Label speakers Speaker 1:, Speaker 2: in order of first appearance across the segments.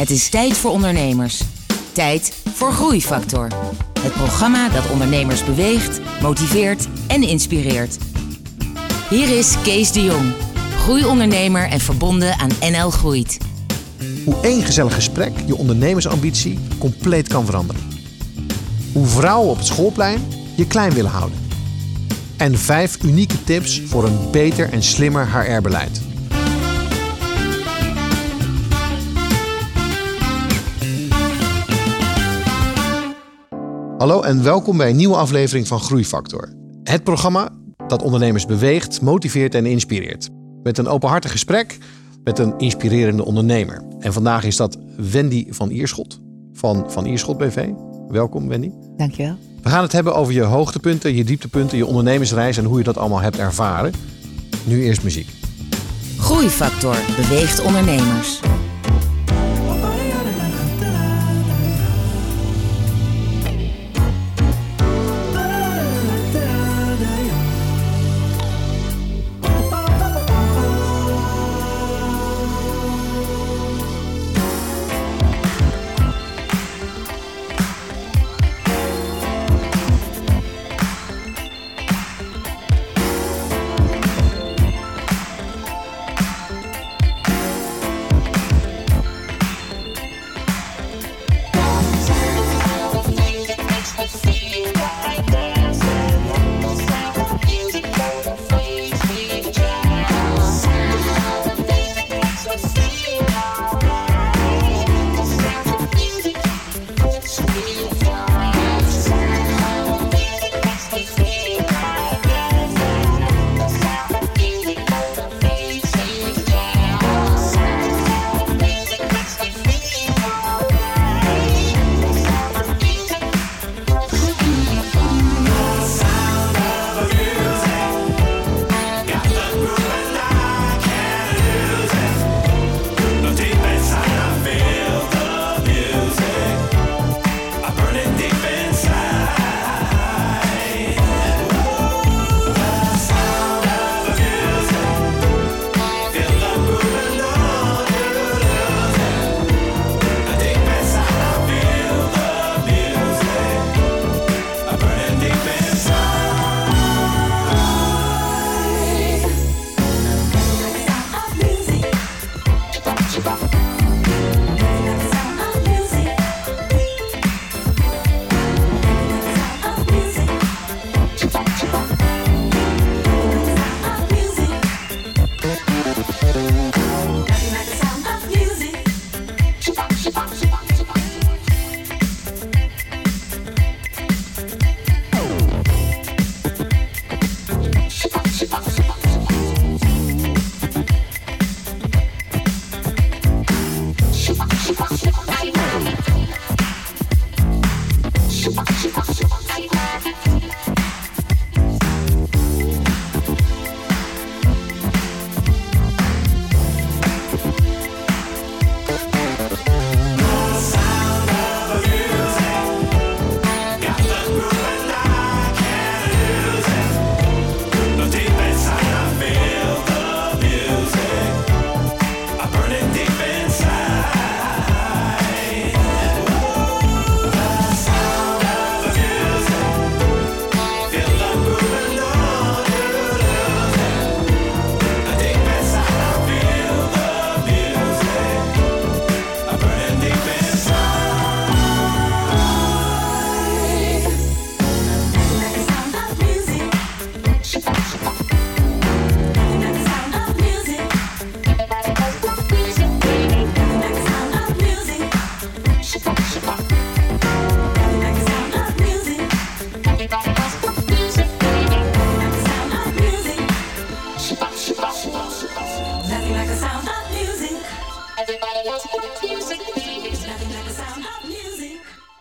Speaker 1: Het is tijd voor ondernemers. Tijd voor Groeifactor. Het programma dat ondernemers beweegt, motiveert en inspireert. Hier is Kees de Jong, groeiondernemer en verbonden aan NL Groeit.
Speaker 2: Hoe één gezellig gesprek je ondernemersambitie compleet kan veranderen. Hoe vrouwen op het schoolplein je klein willen houden. En vijf unieke tips voor een beter en slimmer HR-beleid. Hallo en welkom bij een nieuwe aflevering van Groeifactor. Het programma dat ondernemers beweegt, motiveert en inspireert. Met een openhartig gesprek met een inspirerende ondernemer. En vandaag is dat Wendy van Ierschot van Van Ierschot BV. Welkom Wendy.
Speaker 3: Dankjewel.
Speaker 2: We gaan het hebben over je hoogtepunten, je dieptepunten, je ondernemersreis en hoe je dat allemaal hebt ervaren. Nu eerst muziek.
Speaker 1: Groeifactor beweegt ondernemers.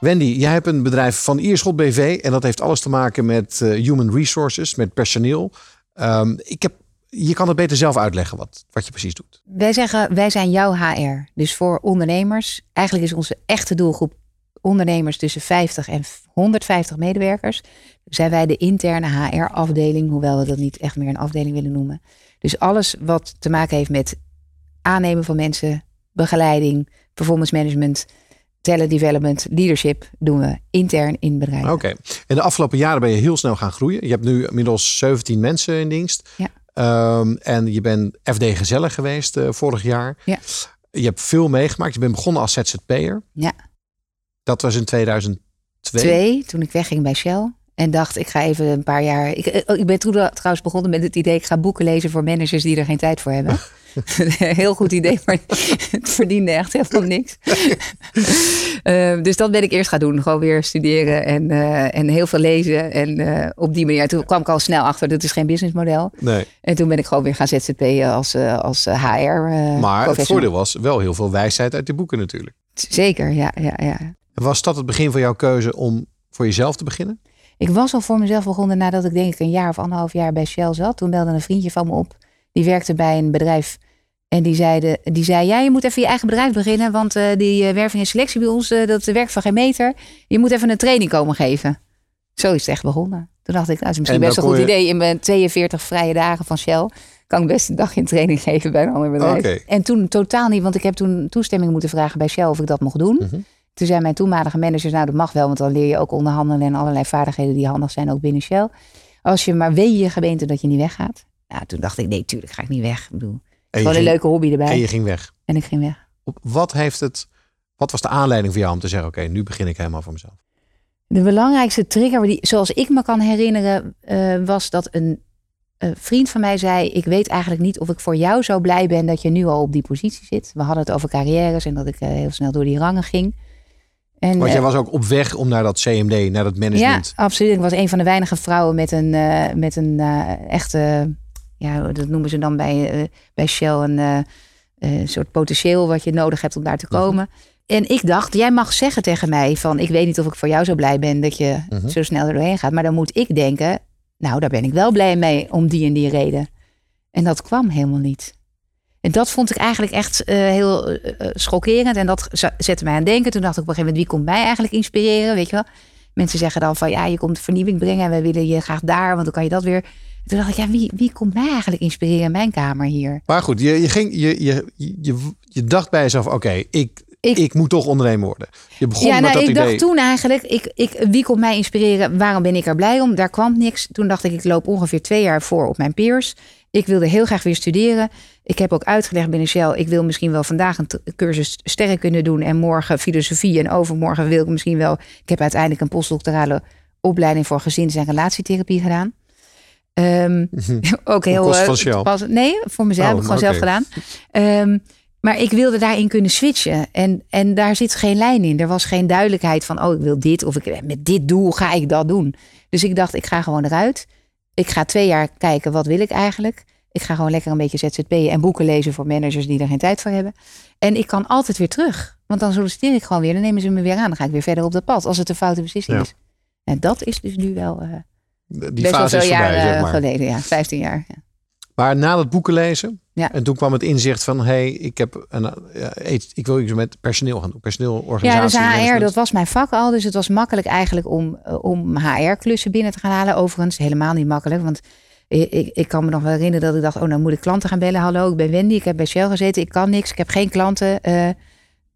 Speaker 2: Wendy, jij hebt een bedrijf van Ierschot BV en dat heeft alles te maken met uh, human resources, met personeel. Um, ik heb, je kan het beter zelf uitleggen wat, wat je precies doet.
Speaker 3: Wij zeggen, wij zijn jouw HR. Dus voor ondernemers, eigenlijk is onze echte doelgroep ondernemers tussen 50 en 150 medewerkers. Zijn wij de interne HR-afdeling, hoewel we dat niet echt meer een afdeling willen noemen. Dus alles wat te maken heeft met aannemen van mensen, begeleiding, performance management, talent development, leadership doen we intern in bedrijven.
Speaker 2: Oké. In de afgelopen jaren ben je heel snel gaan groeien. Je hebt nu inmiddels 17 mensen in dienst.
Speaker 3: Ja.
Speaker 2: Ehm, en je bent FD Gezellig geweest eh, vorig jaar.
Speaker 3: Ja.
Speaker 2: Je hebt veel meegemaakt. Je bent begonnen als ZZP'er.
Speaker 3: Ja.
Speaker 2: Dat was in 2002.
Speaker 3: Twee, toen ik wegging bij Shell. En dacht, ik ga even een paar jaar. Ik, eh, ik ben toen trouwens begonnen met het idee, ik ga boeken lezen voor managers die er geen tijd voor hebben. heel goed idee, maar het verdiende echt helemaal niks. Uh, dus dat ben ik eerst gaan doen. Gewoon weer studeren en, uh, en heel veel lezen. En uh, op die manier. Toen kwam ik al snel achter, dat is geen businessmodel.
Speaker 2: Nee.
Speaker 3: En toen ben ik gewoon weer gaan ZZP'en als, als HR.
Speaker 2: maar het voordeel was wel heel veel wijsheid uit die boeken natuurlijk.
Speaker 3: Zeker, ja. ja, ja.
Speaker 2: Was dat het begin van jouw keuze om voor jezelf te beginnen?
Speaker 3: Ik was al voor mezelf begonnen nadat ik denk ik een jaar of anderhalf jaar bij Shell zat. Toen belde een vriendje van me op. Die werkte bij een bedrijf. En die, zeide, die zei, ja, je moet even je eigen bedrijf beginnen. Want uh, die uh, werving en selectie bij ons, uh, dat werkt van geen meter. Je moet even een training komen geven. Zo is het echt begonnen. Toen dacht ik, nou, is misschien best een goed je... idee. In mijn 42 vrije dagen van Shell kan ik best een dag in training geven bij een ander bedrijf.
Speaker 2: Okay.
Speaker 3: En toen totaal niet, want ik heb toen toestemming moeten vragen bij Shell of ik dat mocht doen.
Speaker 2: Mhm.
Speaker 3: Toen zei mijn toenmalige managers, nou dat mag wel, want dan leer je ook onderhandelen en allerlei vaardigheden die handig zijn ook binnen Shell. Als je maar weet je gemeente dat je niet weggaat. Nou, toen dacht ik, nee, tuurlijk ga ik niet weg. Ik bedoel, gewoon een leuke hobby erbij.
Speaker 2: En je ging weg.
Speaker 3: En ik ging weg.
Speaker 2: Op- Wat, heeft het, wat was de aanleiding voor jou om te zeggen, oké, nu begin ik helemaal voor mezelf?
Speaker 3: De belangrijkste trigger, die, zoals ik me kan herinneren, eh, was dat een, een vriend van mij zei: Ik weet eigenlijk niet of ik voor jou zo blij ben dat je nu al op die positie zit. We hadden het over carrières en dat ik eh, heel snel door die rangen ging. En,
Speaker 2: Want jij
Speaker 3: eh,
Speaker 2: was ook op weg om naar dat CMD, naar dat
Speaker 3: ja,
Speaker 2: management.
Speaker 3: absoluut. Ik was een van de weinige vrouwen met een, eh, met een eh, echte, ja, dat noemen ze dan bij, bij Shell een soort potentieel wat je nodig hebt om daar te
Speaker 2: Mhm.
Speaker 3: komen. En ik dacht, jij mag zeggen tegen mij van, ik weet niet of ik voor jou zo blij ben dat je
Speaker 2: Mhm.
Speaker 3: zo snel er doorheen gaat. Maar dan moet ik denken, nou, daar ben ik wel blij mee om die en die reden. En dat kwam helemaal niet. En dat vond ik eigenlijk echt eh, heel eh, schokkerend. En dat zette mij aan denken. Toen dacht ik op een gegeven moment, wie komt mij eigenlijk inspireren? Weet je wel? Mensen zeggen dan van, ja, je komt vernieuwing brengen. En we willen je graag daar, want dan kan je dat weer. Toen dacht ik, ja, wie, wie komt mij eigenlijk inspireren in mijn kamer hier?
Speaker 2: Maar goed, je, je, ging, je, je, je, je dacht bij jezelf, oké, ik, ik,
Speaker 3: Ik-
Speaker 2: moet toch ondernemer worden. Je begon
Speaker 3: ja,
Speaker 2: met
Speaker 3: nou,
Speaker 2: dat
Speaker 3: ik
Speaker 2: idee.
Speaker 3: dacht toen eigenlijk, ik, ik, wie komt mij inspireren? Waarom ben ik er blij om? Daar kwam niks. Toen dacht ik, ik loop ongeveer twee jaar voor op mijn peers. Ik wilde heel graag weer studeren. Ik heb ook uitgelegd binnen Shell, ik wil misschien wel vandaag een cursus sterren kunnen doen en morgen filosofie en overmorgen wil ik misschien wel. Ik heb uiteindelijk een postdoctorale opleiding voor gezins- en relatietherapie gedaan. Ehm, ook heel eh, toepasselijk. Nee, voor mezelf
Speaker 2: Oh,
Speaker 3: heb ik gewoon zelf gedaan. Ehm, maar ik wilde daarin kunnen switchen. En, en daar zit geen lijn in. Er was geen duidelijkheid van, oh, ik wil dit. Of ik, met dit doel ga ik dat doen. Dus ik dacht, ik ga gewoon eruit. Ik ga twee jaar kijken, wat wil ik eigenlijk? Ik ga gewoon lekker een beetje ZZP'en en boeken lezen voor managers die er geen tijd voor hebben. En ik kan altijd weer terug. Want dan solliciteer ik gewoon weer. Dan nemen ze me weer aan. Dan ga ik weer verder op dat pad. Als het een foute beslissing
Speaker 2: Ja.
Speaker 3: is. En dat is dus nu wel eh,
Speaker 2: Die
Speaker 3: best wel
Speaker 2: fase
Speaker 3: veel
Speaker 2: is voorbij,
Speaker 3: jaar
Speaker 2: zeg
Speaker 3: eh,
Speaker 2: maar.
Speaker 3: geleden. Ja, 15 jaar. Ja.
Speaker 2: Maar na dat boeken lezen,
Speaker 3: Ja.
Speaker 2: en toen kwam het inzicht van, hé, hey, ik, heb een, eh, ik wil iets met personeel gaan doen. Personeel,
Speaker 3: Ja, dus HR, dat was mijn vak al. Dus het was makkelijk eigenlijk om, eh, om HR-klussen binnen te gaan halen. Overigens helemaal niet makkelijk. Want ik, ik, kan me nog wel herinneren dat ik dacht... oh, nou moet ik klanten gaan bellen. Hallo, ik ben Wendy, ik heb bij Shell gezeten. Ik kan niks, ik heb geen klanten.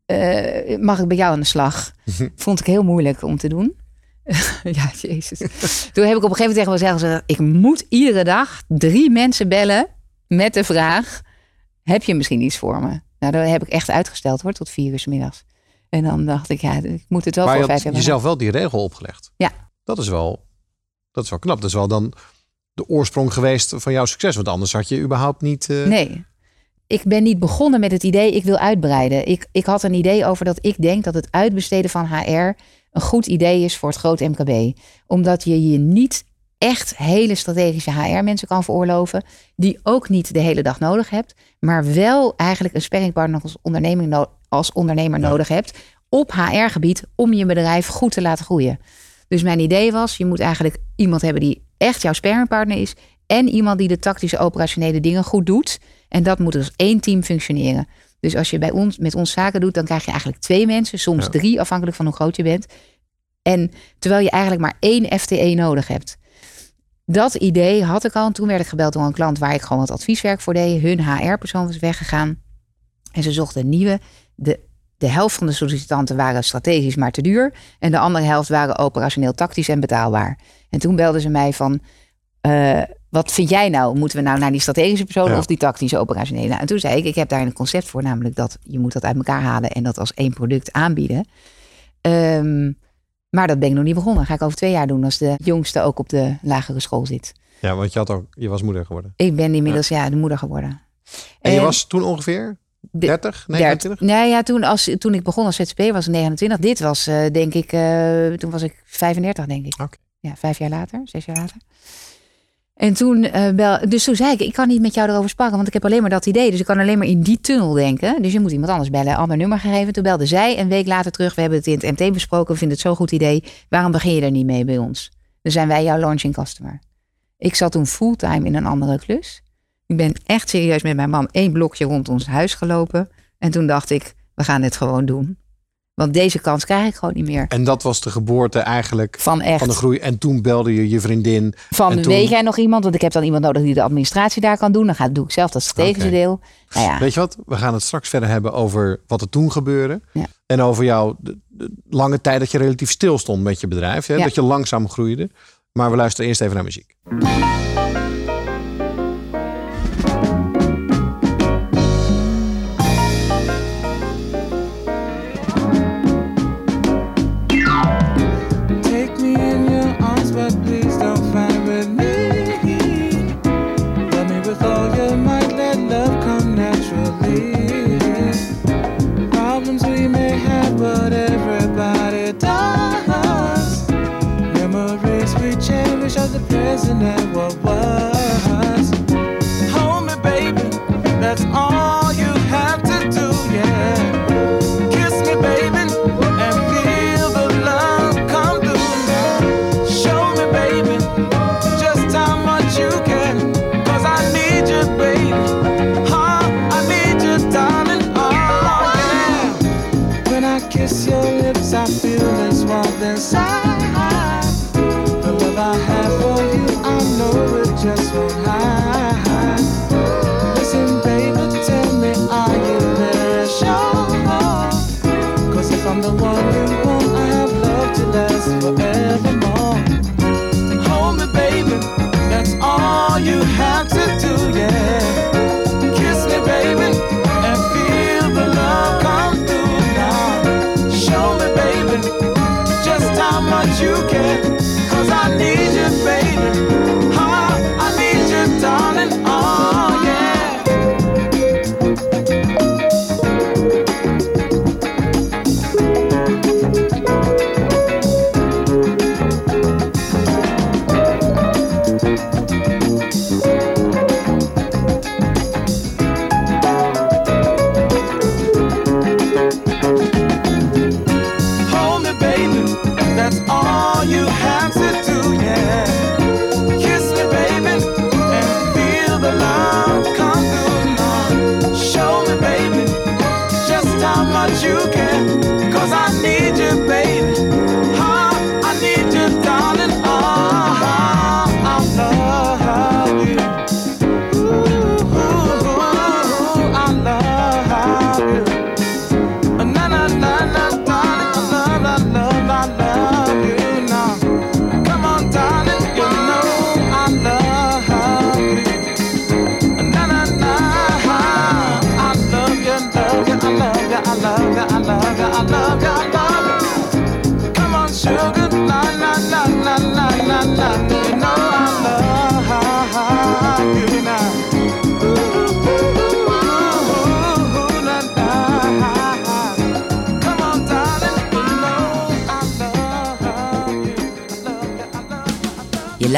Speaker 3: Eh, mag ik bij jou aan de slag? Vond ik heel moeilijk om te doen. ja, jezus. Toen heb ik op een gegeven moment tegen mezelf gezegd... ik moet iedere dag drie mensen bellen met de vraag... heb je misschien iets voor me? Nou, dat heb ik echt uitgesteld hoor, tot vier uur 's middags. En dan dacht ik, ja, ik moet het wel
Speaker 2: Maar
Speaker 3: voor vijf jaar
Speaker 2: jezelf wel die regel opgelegd.
Speaker 3: Ja.
Speaker 2: Dat is wel, dat is wel knap. Dat is wel dan de oorsprong geweest van jouw succes. Want anders had je überhaupt niet... eh,
Speaker 3: Nee. Ik ben niet begonnen met het idee, ik wil uitbreiden. Ik, ik had een idee over dat ik denk dat het uitbesteden van HR een goed idee is voor het groot MKB. Omdat je je niet echt hele strategische HR-mensen kan veroorloven, die ook niet de hele dag nodig hebt, maar wel eigenlijk een sparringpartner als, onderneming no- als ondernemer
Speaker 2: Ja.
Speaker 3: nodig hebt op HR-gebied om je bedrijf goed te laten groeien. Dus mijn idee was, je moet eigenlijk iemand hebben die echt jouw sparringpartner is en iemand die de tactische operationele dingen goed doet. En dat moet als één team functioneren. Dus als je bij ons, met ons zaken doet, dan krijg je eigenlijk twee mensen, soms
Speaker 2: Ja.
Speaker 3: drie, afhankelijk van hoe groot je bent. En terwijl je eigenlijk maar één FTE nodig hebt. Dat idee had ik al. En toen werd ik gebeld door een klant waar ik gewoon wat advieswerk voor deed. Hun HR-persoon was weggegaan. En ze zochten een nieuwe. De, de helft van de sollicitanten waren strategisch maar te duur. En de andere helft waren operationeel tactisch en betaalbaar. En toen belden ze mij van... eh, wat vind jij nou? Moeten we nou naar die strategische persoon
Speaker 4: Ja.
Speaker 3: of die tactische operationele? En toen zei ik, ik heb daar een concept voor, namelijk dat je moet dat uit elkaar halen en dat als één product aanbieden. Ehm, maar dat ben ik nog niet begonnen. Dat ga ik over twee jaar doen als de jongste ook op de lagere school zit.
Speaker 4: Ja, want je, had ook, je was moeder geworden.
Speaker 3: Ik ben inmiddels ja, de moeder geworden.
Speaker 4: En je was toen ongeveer
Speaker 3: de-
Speaker 4: 30,
Speaker 3: dert-
Speaker 4: 29?
Speaker 3: Nee, ja, toen, als, toen ik begon als ZZP was ik 29. Dit was eh, denk ik, eh, toen was ik 35 denk ik.
Speaker 4: Oké.
Speaker 3: Ja, vijf jaar later, zes jaar later. En toen, eh, bel, dus toen zei ik, ik kan niet met jou erover sparren, want ik heb alleen maar dat idee. Dus ik kan alleen maar in die tunnel denken. Dus je moet iemand anders bellen, ander nummer gegeven. Toen belde zij een week later terug. We hebben het in het MT besproken, we vinden het zo'n goed idee. Waarom begin je er niet mee bij ons? Dan zijn wij jouw launching customer. Ik zat toen fulltime in een andere klus. Ik ben echt serieus met mijn man één blokje rond ons huis gelopen. En toen dacht ik, we gaan dit gewoon doen. Want deze kans krijg ik gewoon niet meer.
Speaker 4: En dat was de geboorte eigenlijk
Speaker 3: Van echt.
Speaker 4: van de groei. En toen belde je je vriendin.
Speaker 3: Van
Speaker 4: toen-
Speaker 3: weet jij nog iemand? Want ik heb dan iemand nodig die de administratie daar kan doen. Dan ga, doe ik zelf dat strategische
Speaker 4: Oké.
Speaker 3: deel. Nou ja,
Speaker 4: Weet je wat? We gaan het straks verder hebben over wat er toen gebeurde.
Speaker 3: Ja.
Speaker 4: En over jouw lange tijd dat je relatief stil stond met je bedrijf. Hè?
Speaker 3: Ja.
Speaker 4: Dat je langzaam groeide. Maar we luisteren eerst even naar muziek.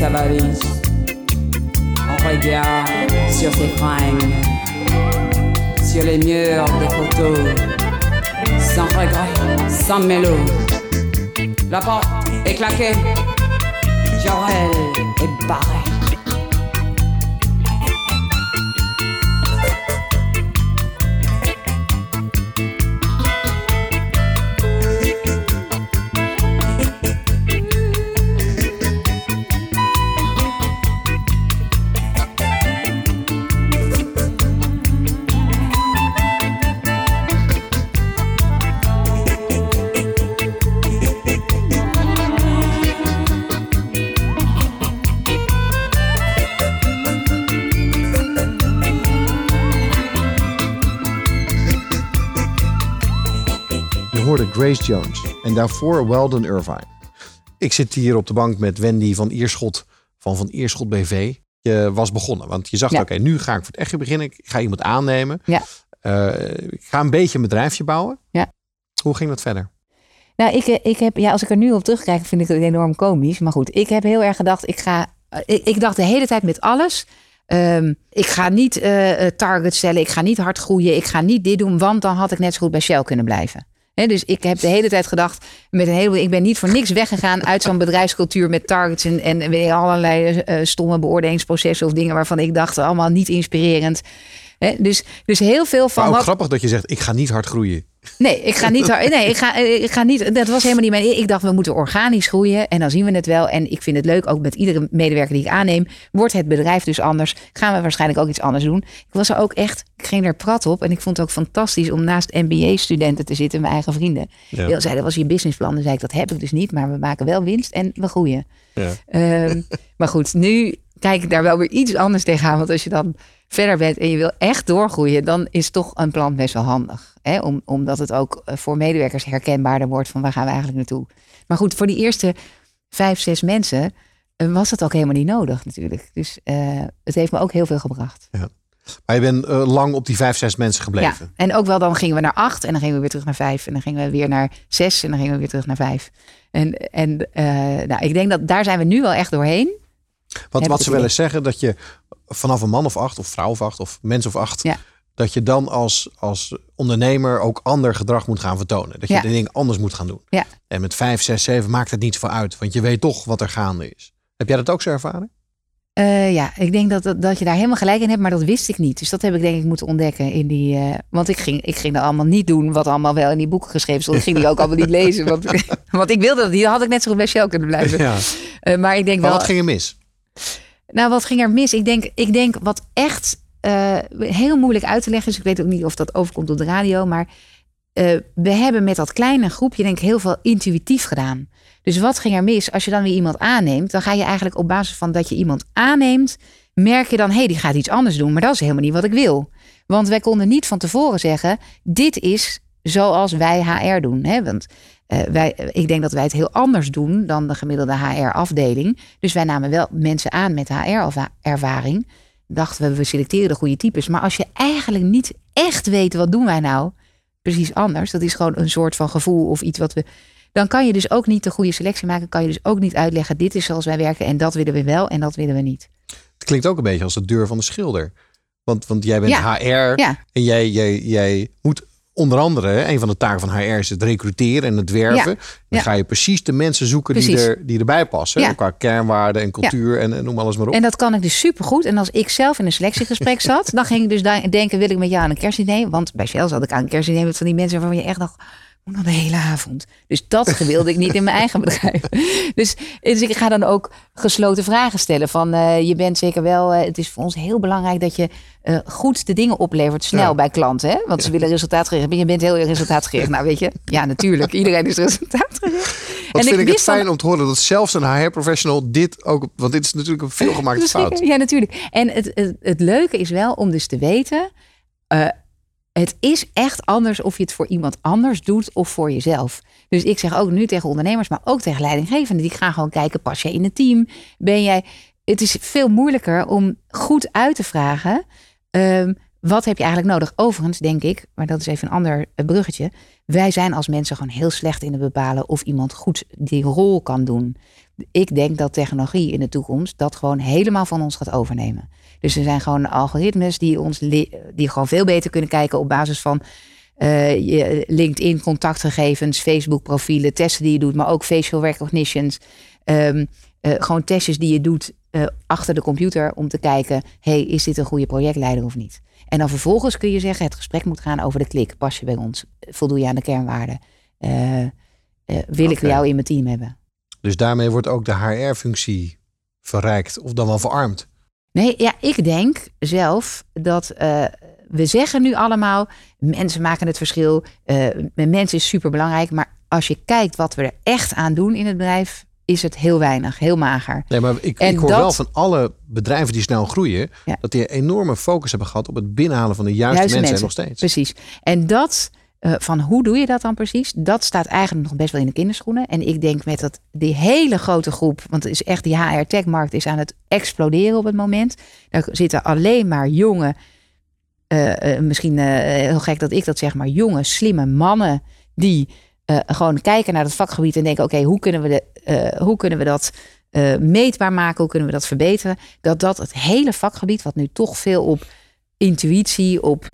Speaker 5: On regarde sur ses fringues, sur les murs des photos, sans regret, sans mélo. La porte est claquée, Joël est barré.
Speaker 2: Grace Jones en daarvoor Weldon Irvine. Ik zit hier op de bank met Wendy van Ierschot van Van Ierschot BV. Je was begonnen, want je zag,
Speaker 3: Ja.
Speaker 2: oké, nu ga ik voor het echt beginnen. Ik ga iemand aannemen.
Speaker 3: Ja.
Speaker 2: Eh, ik ga een beetje een bedrijfje bouwen.
Speaker 3: Ja.
Speaker 2: Hoe ging dat verder?
Speaker 3: Nou, ik, eh, ik heb, ja, als ik er nu op terugkijk, vind ik het enorm komisch. Maar goed, ik heb heel erg gedacht, ik ga. eh, Ik, ik dacht de hele tijd met alles. ehm, ik ga niet targets stellen, ik ga niet hard groeien, ik ga niet dit doen, want dan had ik net zo goed bij Shell kunnen blijven. Dus ik heb de hele tijd gedacht, met een heleboel, ik ben niet voor niks weggegaan uit zo'n bedrijfscultuur met targets en, en weet je, allerlei eh, stomme beoordelingsprocessen of dingen waarvan ik dacht, allemaal niet inspirerend. Hè, dus, dus heel veel van
Speaker 2: Maar ook
Speaker 3: wat.
Speaker 2: grappig dat je zegt, ik ga niet hard groeien.
Speaker 3: Nee, ik ga niet. Nee, ik ga, eh, ik ga niet. Dat was helemaal niet mijn. Ik dacht, we moeten organisch groeien en dan zien we het wel. En ik vind het leuk, ook met iedere medewerker die ik aanneem, wordt het bedrijf dus anders. Gaan we waarschijnlijk ook iets anders doen. Ik was er ook echt, ik ging er prat op en ik vond het ook fantastisch om naast MBA-studenten te zitten, mijn eigen vrienden.
Speaker 2: Ja.
Speaker 3: Die zeiden, dat was je businessplan. Dan zei ik, dat heb ik dus niet, maar we maken wel winst en we groeien.
Speaker 2: Ja.
Speaker 3: Ehm, maar goed, nu kijk ik daar wel weer iets anders tegenaan. Want als je dan verder bent en je wil echt doorgroeien, dan is toch een plan best wel handig. Hè? Om, omdat het ook eh, voor medewerkers herkenbaarder wordt van waar gaan we eigenlijk naartoe. Maar goed, voor die eerste vijf, zes mensen eh, was het ook helemaal niet nodig natuurlijk. Dus eh, het heeft me ook heel veel gebracht.
Speaker 2: Maar je bent lang op die vijf, zes mensen gebleven.
Speaker 3: Ja, en ook wel dan gingen we naar acht en dan gingen we weer terug naar vijf en dan gingen we weer naar zes en dan gingen we weer terug naar vijf. En, en nou, ik denk dat daar zijn we nu wel echt doorheen.
Speaker 2: Wat,
Speaker 3: Heb
Speaker 2: wat ze wel eens zeggen, dat je vanaf een man of acht, of vrouw of acht, of mens of acht,
Speaker 3: Ja.
Speaker 2: dat je dan als, als ondernemer ook ander gedrag moet gaan vertonen. Dat je
Speaker 3: Ja.
Speaker 2: de dingen anders moet gaan doen.
Speaker 3: Ja.
Speaker 2: En met vijf, zes, zeven maakt het niet voor uit, want je weet toch wat er gaande is. Heb jij dat ook zo ervaren?
Speaker 3: Eh, ja, ik denk dat, dat, je daar helemaal gelijk in hebt, maar dat wist ik niet. Dus dat heb ik denk ik moeten ontdekken in die. eh, want ik ging, ik ging dat allemaal niet doen wat allemaal wel in die boeken geschreven stond. Ik ging die ook allemaal niet lezen. Want, want ik wilde dat niet. Dan had ik net zo goed bij Shell kunnen blijven.
Speaker 2: Ja.
Speaker 3: Eh, maar ik denk
Speaker 2: Maar
Speaker 3: wel.
Speaker 2: wat ging er mis?
Speaker 3: Nou, wat ging er mis? Ik denk, ik denk wat echt eh, heel moeilijk uit te leggen is. Ik weet ook niet of dat overkomt op de radio. Maar eh, we hebben met dat kleine groepje denk ik heel veel intuïtief gedaan. Dus wat ging er mis? Als je dan weer iemand aanneemt, dan ga je eigenlijk op basis van dat je iemand aanneemt, merk je dan, hé, hey, die gaat iets anders doen. Maar dat is helemaal niet wat ik wil. Want wij konden niet van tevoren zeggen, dit is zoals wij HR doen. Hè? Want eh, wij, ik denk dat wij het heel anders doen dan de gemiddelde HR-afdeling. Dus wij namen wel mensen aan met HR-ervaring. Dachten we, we selecteren de goede types. Maar als je eigenlijk niet echt weet, wat doen wij nou? Precies anders. Dat is gewoon een soort van gevoel of iets wat we... Dan kan je dus ook niet de goede selectie maken. Kan je dus ook niet uitleggen, dit is zoals wij werken. En dat willen we wel en dat willen we niet.
Speaker 2: Het klinkt ook een beetje als de deur van de schilder. Want, want jij bent
Speaker 3: Ja.
Speaker 2: HR
Speaker 3: Ja.
Speaker 2: en jij, jij, jij moet onder andere, een van de taken van HR is het recruteren en het werven. Dan
Speaker 3: Ja.
Speaker 2: ga je precies de mensen zoeken die, er, die erbij passen.
Speaker 3: Ja.
Speaker 2: Qua kernwaarden en cultuur en, en noem alles maar op.
Speaker 3: En dat kan ik dus supergoed. En als ik zelf in een selectiegesprek zat, dan ging ik dus denken, wil ik met jou aan een kerstdiner? Want bij Shell zat ik aan een kerstdiner met van die mensen waarvan je echt dacht, hoe dan de hele avond. Dus dat wilde ik niet in mijn eigen bedrijf. Dus, dus ik ga dan ook gesloten vragen stellen van, eh, je bent zeker wel, eh, het is voor ons heel belangrijk dat je eh, goed de dingen oplevert, snel
Speaker 2: Ja.
Speaker 3: bij klanten. Hè? Want ze willen resultaatgericht. Je bent heel resultaatgericht. Nou weet je, ja natuurlijk, iedereen is resultaatgericht.
Speaker 2: Wat vind ik het
Speaker 3: wist dan
Speaker 2: fijn om te horen dat zelfs een HR-professional dit ook... Want dit is natuurlijk een veelgemaakte fout.
Speaker 3: Ja, natuurlijk. En het, het, het leuke is wel om dus te weten... eh, het is echt anders of je het voor iemand anders doet of voor jezelf. Dus ik zeg ook nu tegen ondernemers, maar ook tegen leidinggevenden... die gaan gewoon kijken, pas jij in het team? Ben jij... Het is veel moeilijker om goed uit te vragen... ehm, wat heb je eigenlijk nodig? Overigens denk ik, maar dat is even een ander eh, bruggetje... wij zijn als mensen gewoon heel slecht in het bepalen... of iemand goed die rol kan doen ik denk dat technologie in de toekomst dat gewoon helemaal van ons gaat overnemen. Dus er zijn gewoon algoritmes die ons die gewoon veel beter kunnen kijken op basis van eh, LinkedIn contactgegevens, Facebook profielen, testen die je doet, maar ook facial recognitions. Ehm, eh, gewoon testjes die je doet eh, achter de computer om te kijken, hey, is dit een goede projectleider of niet? En dan vervolgens kun je zeggen, het gesprek moet gaan over de klik. Pas je bij ons? Voldoe je aan de kernwaarden? Eh, eh, wil ik jou in mijn team hebben?
Speaker 2: Dus daarmee wordt ook de HR-functie verrijkt of dan wel verarmd.
Speaker 3: Nee, ja, ik denk zelf dat we zeggen nu allemaal: mensen maken het verschil. mensen is super belangrijk. Maar als je kijkt wat we er echt aan doen in het bedrijf, is het heel weinig, heel mager.
Speaker 2: Nee, maar ik,
Speaker 3: En
Speaker 2: ik hoor
Speaker 3: dat-
Speaker 2: wel van alle bedrijven die snel groeien...
Speaker 3: Ja.
Speaker 2: dat die een enorme focus hebben gehad op het binnenhalen van de juiste,
Speaker 3: Juiste
Speaker 2: mensen,
Speaker 3: mensen.
Speaker 2: en nog steeds.
Speaker 3: Precies. En dat, eh, van hoe doe je dat dan precies? Dat staat eigenlijk nog best wel in de kinderschoenen. En ik denk met dat die hele grote groep, want het is echt die HR-tech-markt is aan het exploderen op het moment. Daar zitten alleen maar jonge, eh, eh, misschien heel gek dat ik dat zeg, maar jonge, slimme mannen die eh, gewoon kijken naar het vakgebied en denken: oké, hoe kunnen we de, eh, hoe kunnen we dat eh, meetbaar maken? Hoe kunnen we dat verbeteren? Dat dat het hele vakgebied, wat nu toch veel op intuïtie, op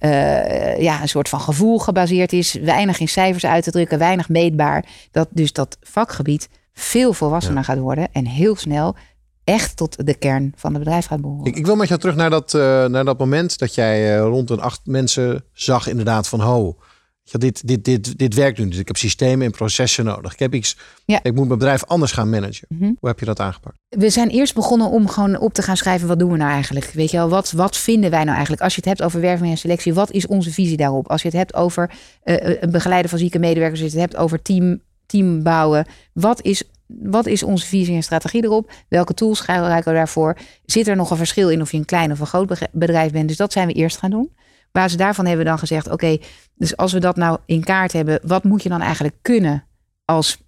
Speaker 3: ja, een soort van gevoel gebaseerd is, weinig in cijfers uit te drukken, weinig meetbaar, dat dus dat vakgebied veel volwassener gaat worden en heel snel echt tot de kern van het bedrijf gaat behoren.
Speaker 2: Ik, ik wil met jou terug naar dat, naar dat moment dat jij rond een acht mensen zag inderdaad van ho. Ja, dit, dit, dit, dit werkt nu. Dus ik heb systemen en processen nodig. Ik, heb iets,
Speaker 3: Ja.
Speaker 2: ik moet mijn bedrijf anders gaan managen.
Speaker 3: Mhm.
Speaker 2: Hoe heb je dat aangepakt?
Speaker 3: We zijn eerst begonnen om gewoon op te gaan schrijven, wat doen we nou eigenlijk? Weet je wel, wat, wat vinden wij nou eigenlijk? Als je het hebt over werving en selectie, wat is onze visie daarop? Als je het hebt over eh, een begeleiden van zieke medewerkers, als je het hebt over team, team bouwen, wat is, wat is onze visie en strategie erop? Welke tools gebruiken we daarvoor? Zit er nog een verschil in of je een klein of een groot bedrijf bent? Dus dat zijn we eerst gaan doen. Basis daarvan hebben we dan gezegd, oké, dus als we dat nou in kaart hebben, wat moet je dan eigenlijk kunnen als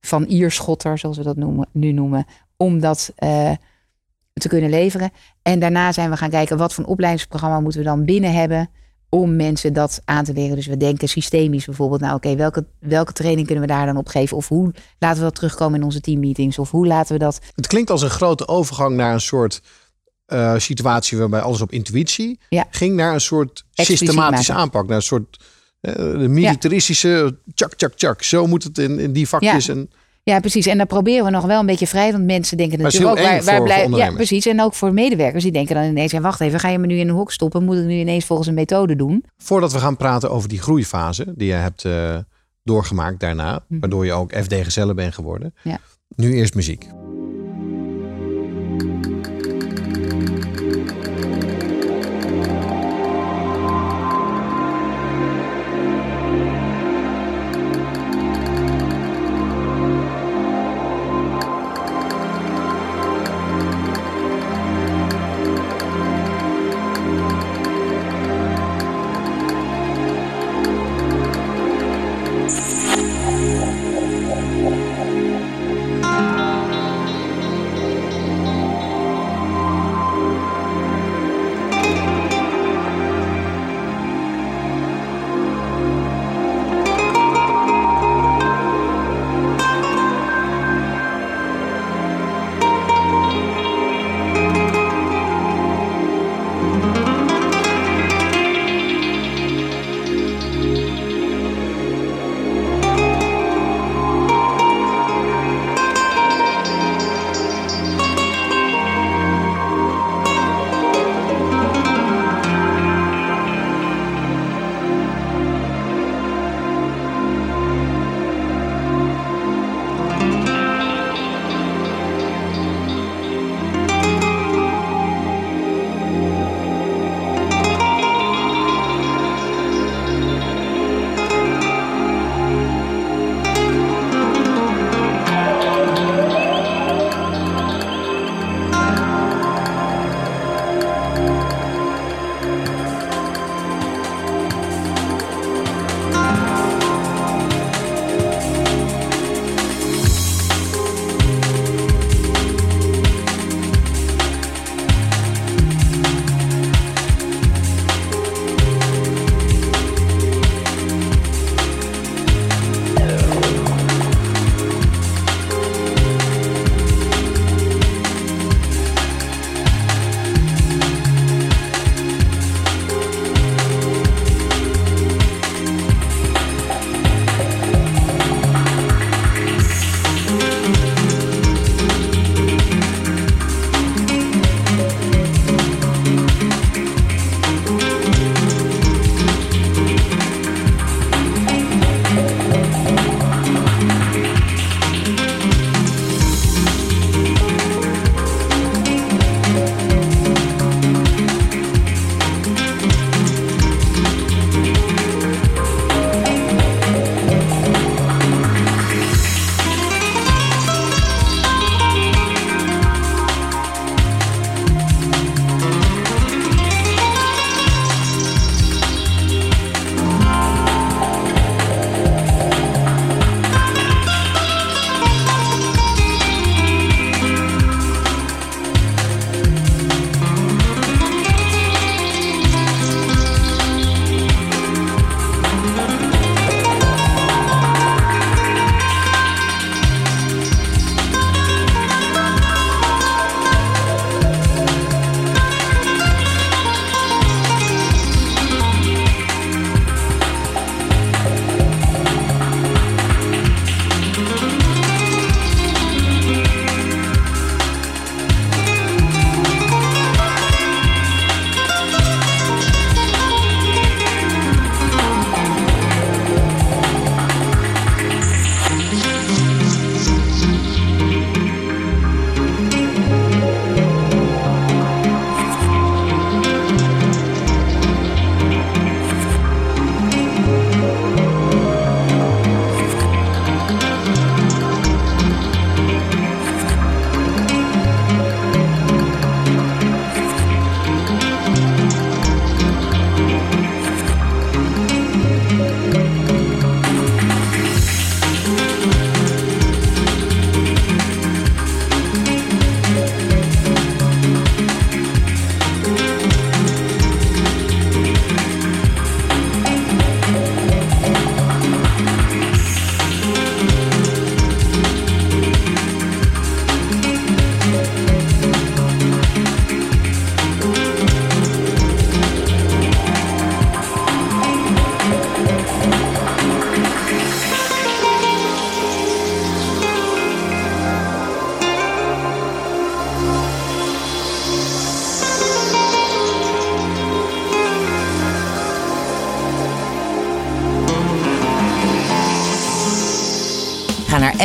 Speaker 3: van ierschotter, zoals we dat noemen, nu noemen, om dat eh, te kunnen leveren. En daarna zijn we gaan kijken wat voor opleidingsprogramma moeten we dan binnen hebben om mensen dat aan te leren. Dus we denken systemisch bijvoorbeeld, nou oké, welke, welke training kunnen we daar dan op geven? Of hoe laten we dat terugkomen in onze teammeetings? Of hoe laten we dat...
Speaker 2: Het klinkt als een grote overgang naar een soort eh, situatie waarbij alles op intuïtie
Speaker 3: Ja.
Speaker 2: ging naar een soort
Speaker 3: Expliciet
Speaker 2: systematische
Speaker 3: maken.
Speaker 2: aanpak. Naar een soort de militaristische tjak, tjak, tjak. Zo moet het in, in die vakjes.
Speaker 3: Ja.
Speaker 2: En,
Speaker 3: Ja, precies. En dan proberen we nog wel een beetje vrij. Want mensen denken natuurlijk ook waar, waar Ja, precies. En ook voor medewerkers die denken dan ineens: ja, wacht even, ga je me nu in een hok stoppen? Moet ik nu ineens volgens een methode doen?
Speaker 2: Voordat we gaan praten over die groeifase die je hebt eh, doorgemaakt daarna,
Speaker 3: Mhm.
Speaker 2: waardoor je ook FD Gezellen bent geworden.
Speaker 3: Ja.
Speaker 2: Nu eerst muziek.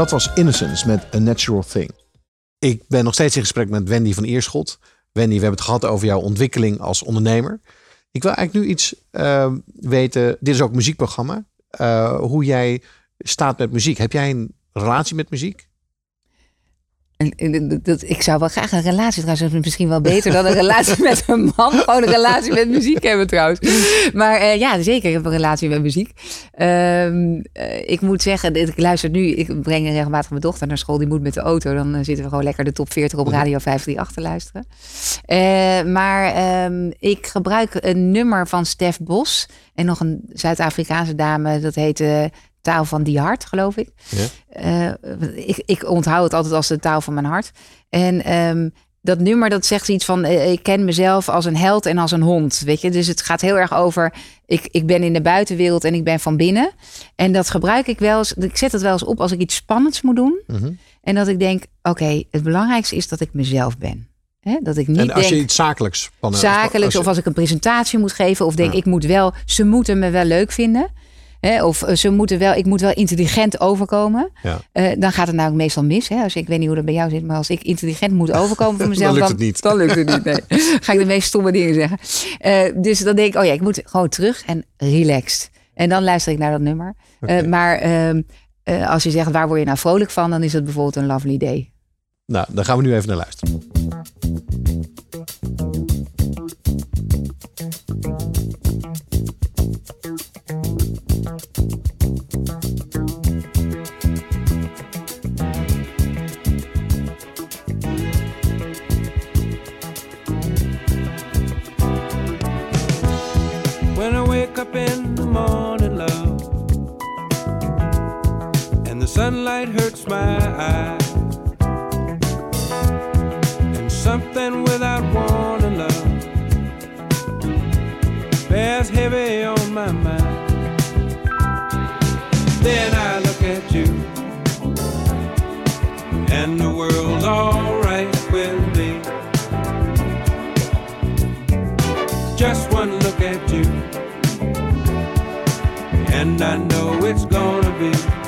Speaker 2: Dat was Innocence met A Natural Thing. Ik ben nog steeds in gesprek met Wendy van Eerschot. Wendy, we hebben het gehad over jouw ontwikkeling als ondernemer. Ik wil eigenlijk nu iets eh, weten. Dit is ook een muziekprogramma. eh, hoe jij staat met muziek. Heb jij een relatie met muziek?
Speaker 3: En, en dat- ik zou wel graag een relatie trouwens. Misschien wel beter dan een relatie met een man. Gewoon een relatie met muziek hebben trouwens. Maar eh, ja, zeker. Ik heb een relatie met muziek. Ehm, eh, ik moet zeggen, ik luister nu. Ik breng regelmatig mijn dochter naar school. Die moet met de auto. Dan eh, zitten we gewoon lekker de top 40 op Radio 538 te luisteren. Maar ehm, ik gebruik een nummer van Stef Bos. En nog een Zuid-Afrikaanse dame. Dat heet eh, Taal van die Hart, geloof ik.
Speaker 2: Ja.
Speaker 3: Eh, ik, ik onthoud het altijd als de taal van mijn hart. En ehm, dat nummer dat zegt iets van eh, ik ken mezelf als een held en als een hond, weet je. Dus het gaat heel erg over ik, ik ben in de buitenwereld en ik ben van binnen. En dat gebruik ik wel eens. Ik zet het wel eens op als ik iets spannends moet doen.
Speaker 2: Mhm.
Speaker 3: En dat ik denk, oké, het belangrijkste is dat ik mezelf ben. Dat ik niet
Speaker 2: en als
Speaker 3: denk,
Speaker 2: je iets zakelijks... Van,
Speaker 3: zakelijks
Speaker 2: als je-
Speaker 3: of als ik een presentatie moet geven of denk
Speaker 2: Ja.
Speaker 3: ik moet wel, ze moeten me wel leuk vinden. Hè? Of eh, ze moeten wel, ik moet wel intelligent overkomen.
Speaker 2: Ja.
Speaker 3: Eh, dan gaat het namelijk meestal mis. Hè? Als ik, ik weet niet hoe dat bij jou zit, maar als ik intelligent moet overkomen voor mezelf,
Speaker 2: lukt het niet.
Speaker 3: Dan lukt het niet. Nee. Ga ik de meest stomme dingen zeggen. Eh, dus dan denk ik, oh ja, ik moet gewoon terug en relaxed. En dan luister ik naar dat nummer. Maar ehm, eh, als je zegt, waar word je nou vrolijk van? Dan is het bijvoorbeeld een lovely day.
Speaker 2: Nou, daar gaan we nu even naar luisteren.
Speaker 6: Up in the morning, love, and the sunlight hurts my eyes, and something without warning, love, bears heavy on my mind. Then I look at you, and the world's alright I know it's gonna be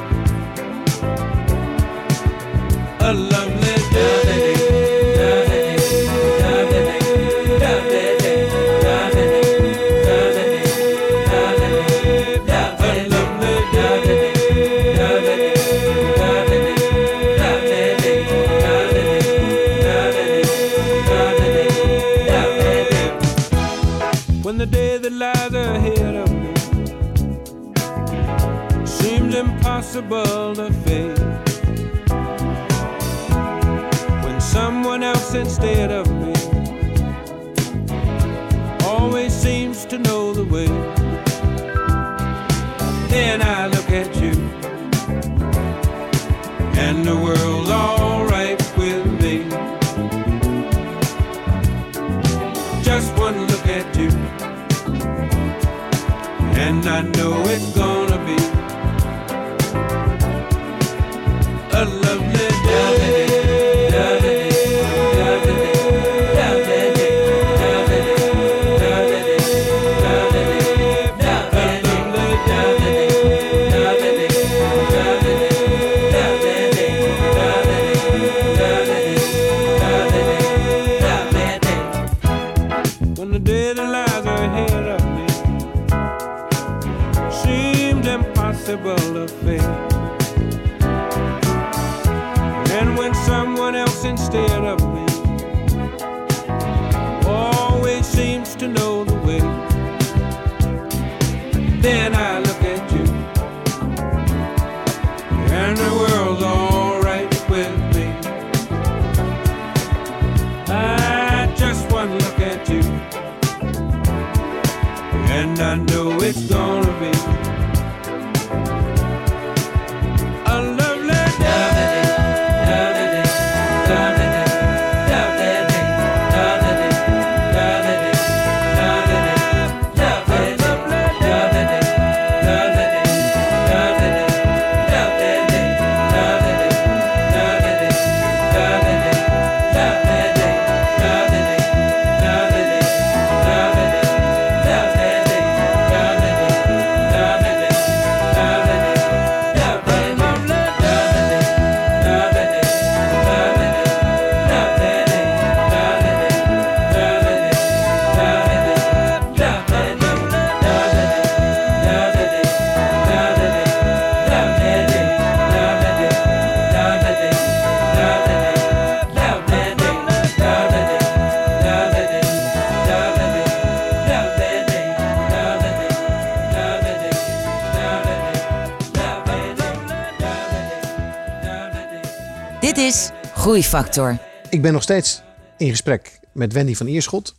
Speaker 1: Groeifactor.
Speaker 2: Ik ben nog steeds in gesprek met Wendy van Ierschot.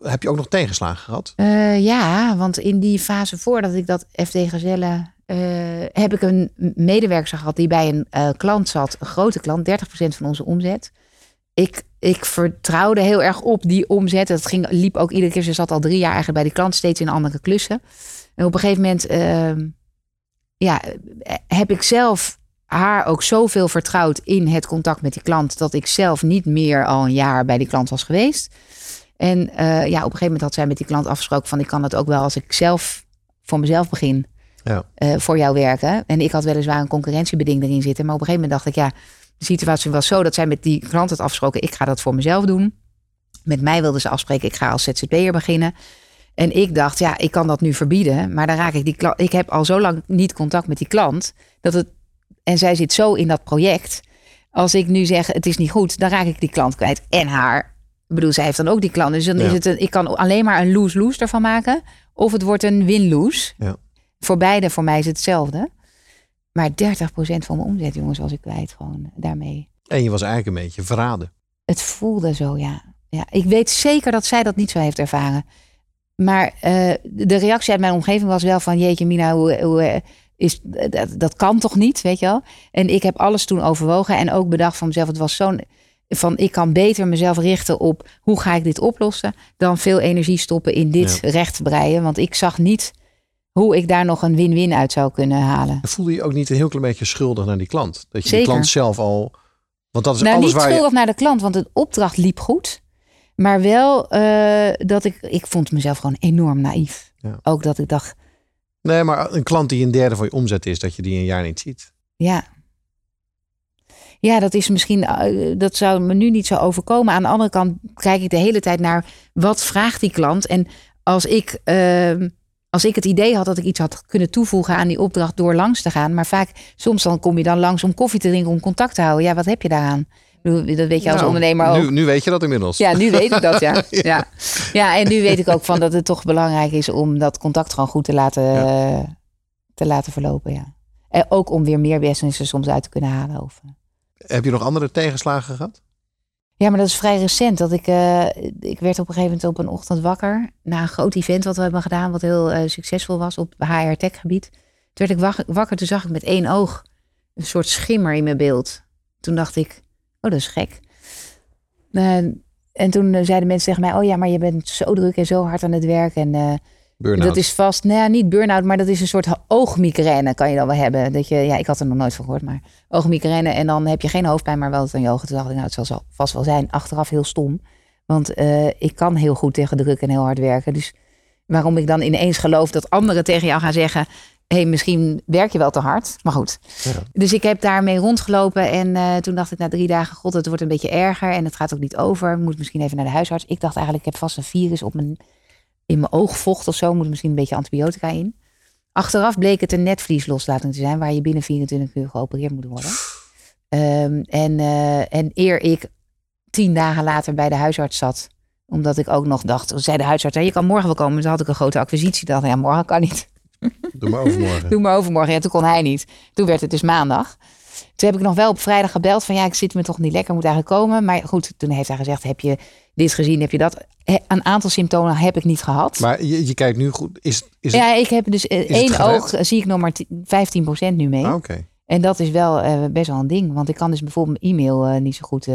Speaker 2: Heb je ook nog tegenslagen gehad?
Speaker 3: Eh, ja, want in die fase voordat ik dat FD Gazelle... eh, heb ik een medewerker gehad die bij een eh, klant zat. Een grote klant, 30% van onze omzet. Ik, ik vertrouwde heel erg op die omzet. Dat ging, liep ook iedere keer. Ze zat al drie jaar eigenlijk bij die klant. Steeds in andere klussen. En op een gegeven moment... ehm, ja, heb ik zelf haar ook zoveel vertrouwd in het contact met die klant. dat ik zelf niet meer al een jaar bij die klant was geweest. En eh, ja, op een gegeven moment had zij met die klant afgesproken van ik kan het ook wel als ik zelf voor mezelf begin
Speaker 2: Ja.
Speaker 3: eh, voor jou werken. En ik had weliswaar een concurrentiebeding erin zitten. Maar op een gegeven moment dacht ik, ja, de situatie was zo dat zij met die klant had afgesproken, ik ga dat voor mezelf doen. Met mij wilde ze afspreken, ik ga als ZZP'er beginnen. En ik dacht, ja, ik kan dat nu verbieden. Maar dan raak ik die klant. Ik heb al zo lang niet contact met die klant. Dat het, en zij zit zo in dat project. Als ik nu zeg, het is niet goed, dan raak ik die klant kwijt. En haar. Ik bedoel, zij heeft dan ook die klant. Dus dan
Speaker 2: Ja.
Speaker 3: is het een, ik kan alleen maar een lose-lose ervan maken. Of het wordt een win-lose.
Speaker 2: Ja.
Speaker 3: Voor beide, voor mij is het hetzelfde. Maar 30% van mijn omzet, jongens, was ik kwijt gewoon daarmee.
Speaker 2: En je was eigenlijk een beetje verraden.
Speaker 3: Het voelde zo, ja. ja. Ik weet zeker dat zij dat niet zo heeft ervaren. Maar eh, de reactie uit mijn omgeving was wel van... jeetje Mina, hoe, hoe, eh, is, dat, dat kan toch niet, weet je wel? En ik heb alles toen overwogen en ook bedacht van mezelf... het was zo'n... van ik kan beter mezelf richten op... hoe ga ik dit oplossen... dan veel energie stoppen in dit recht breien. Want ik zag niet hoe ik daar nog een win-win uit zou kunnen halen.
Speaker 2: En voelde je ook niet een heel klein beetje schuldig naar die klant? Dat je die klant zelf al... Want dat is
Speaker 3: nou,
Speaker 2: alles
Speaker 3: niet
Speaker 2: waar je...
Speaker 3: schuldig naar de klant, want de opdracht liep goed. Maar wel eh, dat ik, ik vond mezelf gewoon enorm naïef.
Speaker 2: Ja.
Speaker 3: Ook dat ik dacht,
Speaker 2: Nee, maar een klant die een derde van je omzet is, dat je die een jaar niet ziet.
Speaker 3: ja. Ja, dat is misschien, eh, dat zou me nu niet zo overkomen. Aan de andere kant kijk ik de hele tijd naar wat vraagt die klant. En als ik, ehm, als ik het idee had dat ik iets had kunnen toevoegen aan die opdracht door langs te gaan. Maar vaak, soms dan kom je dan langs om koffie te drinken, om contact te houden. Ja, wat heb je daaraan? Dat weet je als
Speaker 2: Nou,
Speaker 3: ondernemer ook.
Speaker 2: Nu, nu weet je dat inmiddels.
Speaker 3: Ja, nu weet ik dat, ja. ja. Ja, en nu weet ik ook van dat het toch belangrijk is om dat contact gewoon goed te laten, te laten verlopen, ja. En ook om weer meer business er soms uit te kunnen halen. Of.
Speaker 2: Heb je nog andere tegenslagen gehad?
Speaker 3: Ja, maar dat is vrij recent. Dat ik, eh, ik werd op een gegeven moment op een ochtend wakker. Na een groot event wat we hebben gedaan, wat heel eh, succesvol was op HR tech gebied. Toen werd ik wak- wakker, toen zag ik met één oog een soort schimmer in mijn beeld. Toen dacht ik, dat is gek. Eh, en toen eh, zeiden mensen tegen mij, oh ja, maar je bent zo druk en zo hard aan het werk. En eh, dat is vast, nou ja, niet burn-out, maar dat is een soort oogmigraine kan je dan wel hebben. Dat je, ja, ik had er nog nooit van gehoord, maar oogmigraine. En dan heb je geen hoofdpijn, maar wel het aan je ogen. Toen dacht ik, nou, het zal vast wel zijn. Achteraf heel stom. Want eh, ik kan heel goed tegen druk en heel hard werken. Dus waarom ik dan ineens geloof dat anderen tegen jou gaan zeggen... hé, hey, misschien werk je wel te hard. Maar goed.
Speaker 2: Ja.
Speaker 3: Dus ik heb daarmee rondgelopen. En eh, toen dacht ik na drie dagen... god, het wordt een beetje erger. En het gaat ook niet over. Moet misschien even naar de huisarts. Ik dacht eigenlijk, ik heb vast een virus op mijn, in mijn oogvocht of zo. Moet misschien een beetje antibiotica in. Achteraf bleek het een netvliesloslatting te zijn... waar je binnen 24 uur geopereerd moet worden. Ehm, en, eh, en eer ik tien dagen later bij de huisarts zat... omdat ik ook nog dacht... zei de huisarts, "Ja, je kan morgen wel komen. Dus toen had ik een grote acquisitie. dacht, ja, morgen kan niet.
Speaker 2: Doe maar overmorgen.
Speaker 3: Doe maar overmorgen. Ja, toen kon hij niet. Toen werd het dus maandag. Toen heb ik nog wel op vrijdag gebeld van ja, ik zit me toch niet lekker, moet eigenlijk komen. Maar goed, toen heeft hij gezegd, heb je dit gezien, heb je dat? Een aantal symptomen heb ik niet gehad.
Speaker 2: Maar je, je kijkt nu goed. Is, is het...
Speaker 3: ja, ik heb dus eh, één oog, eh, zie ik nog maar ti- 15% nu mee.
Speaker 2: Ah.
Speaker 3: En dat is wel eh, best wel een ding. Want ik kan dus bijvoorbeeld mijn e-mail niet zo goed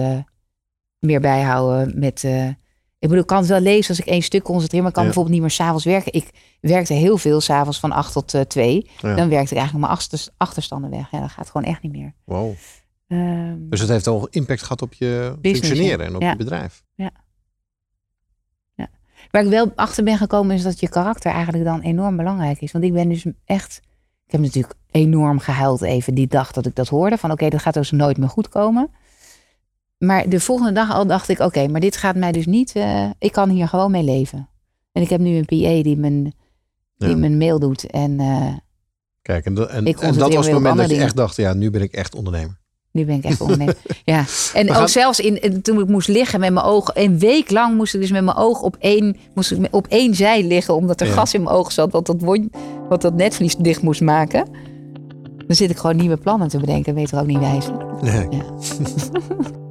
Speaker 3: meer bijhouden met... ik bedoel, ik kan het wel lezen als ik één stuk concentreer, maar ik kan
Speaker 2: Ja.
Speaker 3: bijvoorbeeld niet meer s'avonds werken. Ik werkte heel veel s'avonds van 8 tot eh 2.
Speaker 2: Ja.
Speaker 3: Dan werkte ik eigenlijk mijn achter, achterstanden weg. Ja, dat gaat gewoon echt niet meer.
Speaker 2: Wow.
Speaker 3: Ehm,
Speaker 2: Dus het heeft al impact gehad op je
Speaker 3: Business,
Speaker 2: functioneren
Speaker 3: ja.
Speaker 2: en op
Speaker 3: Ja.
Speaker 2: je bedrijf.
Speaker 3: waar ik wel achter ben gekomen is dat je karakter eigenlijk dan enorm belangrijk is. Want ik ben dus echt... Ik heb natuurlijk enorm gehuild even die dag dat ik dat hoorde. Van oké, dat gaat dus nooit meer goed komen. Maar de volgende dag al dacht ik, oké, maar dit gaat mij dus niet... eh, ik kan hier gewoon mee leven. En ik heb nu een PA die mijn, die mijn mail doet. En eh,
Speaker 2: Kijk, en, dat- en,
Speaker 3: Ik
Speaker 2: en dat
Speaker 3: concentreer
Speaker 2: was het moment dat je
Speaker 3: dingen.
Speaker 2: echt dacht, ja, nu ben ik echt ondernemer.
Speaker 3: Nu ben ik echt ondernemer. ja. En ook zelfs in, toen ik moest liggen met mijn ogen. Een week lang moest ik dus met mijn oog op één, moest ik op één zij liggen. Omdat er
Speaker 2: Ja.
Speaker 3: gas in mijn oog zat. Wat dat, wond, wat dat netvlies dicht moest maken. Dan zit ik gewoon nieuwe plannen te bedenken. Weet er ook niet wijs.
Speaker 2: Nee.
Speaker 3: Ja.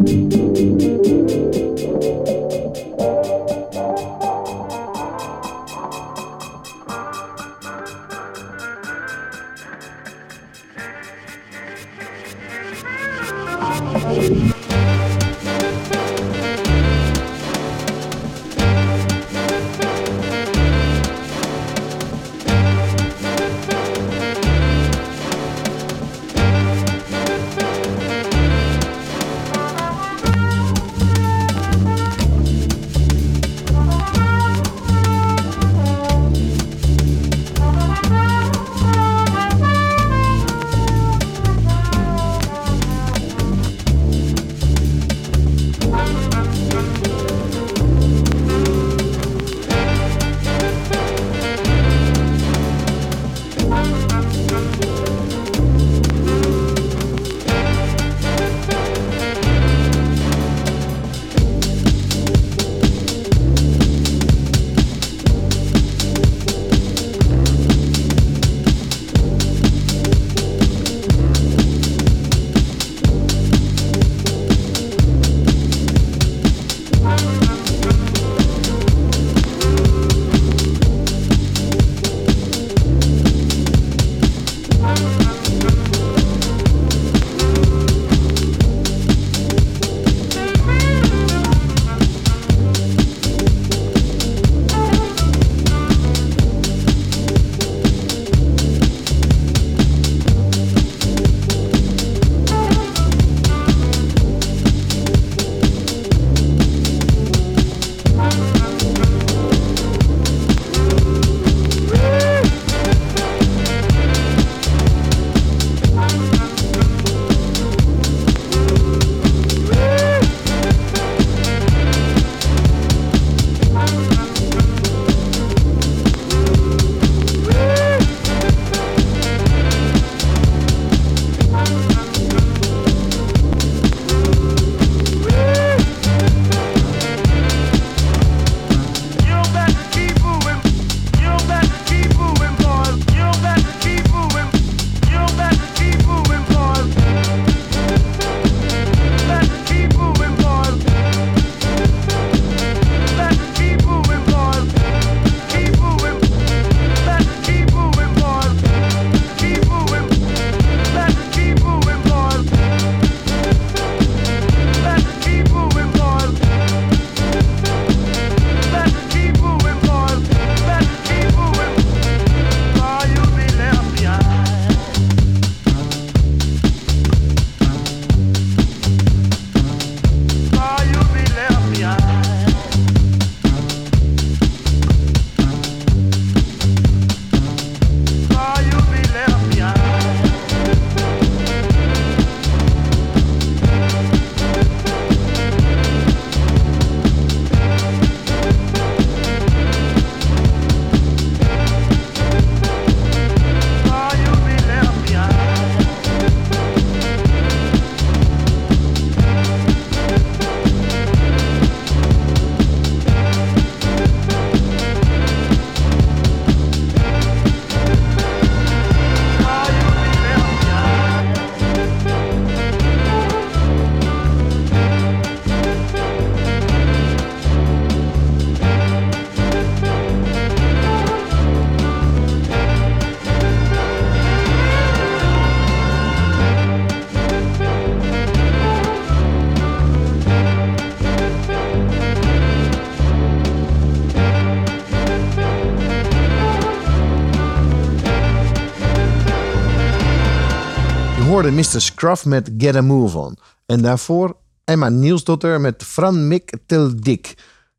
Speaker 2: Hoorde Mr. Scruff met Get a Move On. En daarvoor Emma Nielsdotter met Fran Mik Til Dik.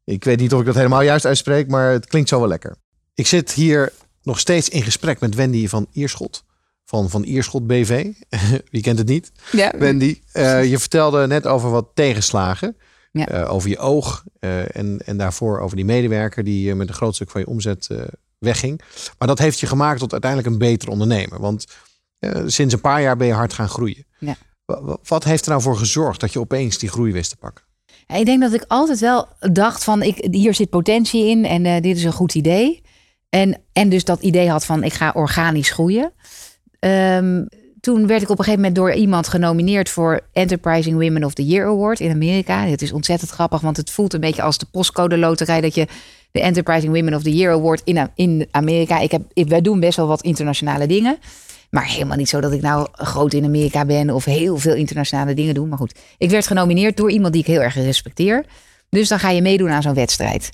Speaker 2: Ik weet niet of ik dat helemaal juist uitspreek, maar het klinkt zo wel lekker. Ik zit hier nog steeds in gesprek met Wendy van Ierschot. Van Van Ierschot BV. Wie kent het niet?
Speaker 3: Ja,
Speaker 2: Wendy, eh, je vertelde net over wat tegenslagen.
Speaker 3: Ja.
Speaker 2: Eh, over je oog eh, en, en daarvoor over die medewerker die met een groot stuk van je omzet wegging. Maar dat heeft je gemaakt tot uiteindelijk een beter ondernemer. Want eh, sinds een paar jaar ben je hard gaan groeien.
Speaker 3: Ja.
Speaker 2: Wa- wa- Wat heeft er nou voor gezorgd dat je opeens die groei wist te pakken?
Speaker 3: Ik denk dat ik altijd wel dacht van ik, hier zit potentie in en eh, dit is een goed idee. En, en dus dat idee had van ik ga organisch groeien. Ehm, toen werd ik op een gegeven moment door iemand genomineerd voor Enterprising Women of the Year Award in Amerika. Het is ontzettend grappig, want het voelt een beetje als de postcode loterij dat je de Enterprising Women of the Year Award in, in Amerika. Ik heb, ik, wij doen best wel wat internationale dingen. Maar helemaal niet zo dat ik nou groot in Amerika ben of heel veel internationale dingen doe. Maar goed, ik werd genomineerd door iemand die ik heel erg respecteer. Dus dan ga je meedoen aan zo'n wedstrijd.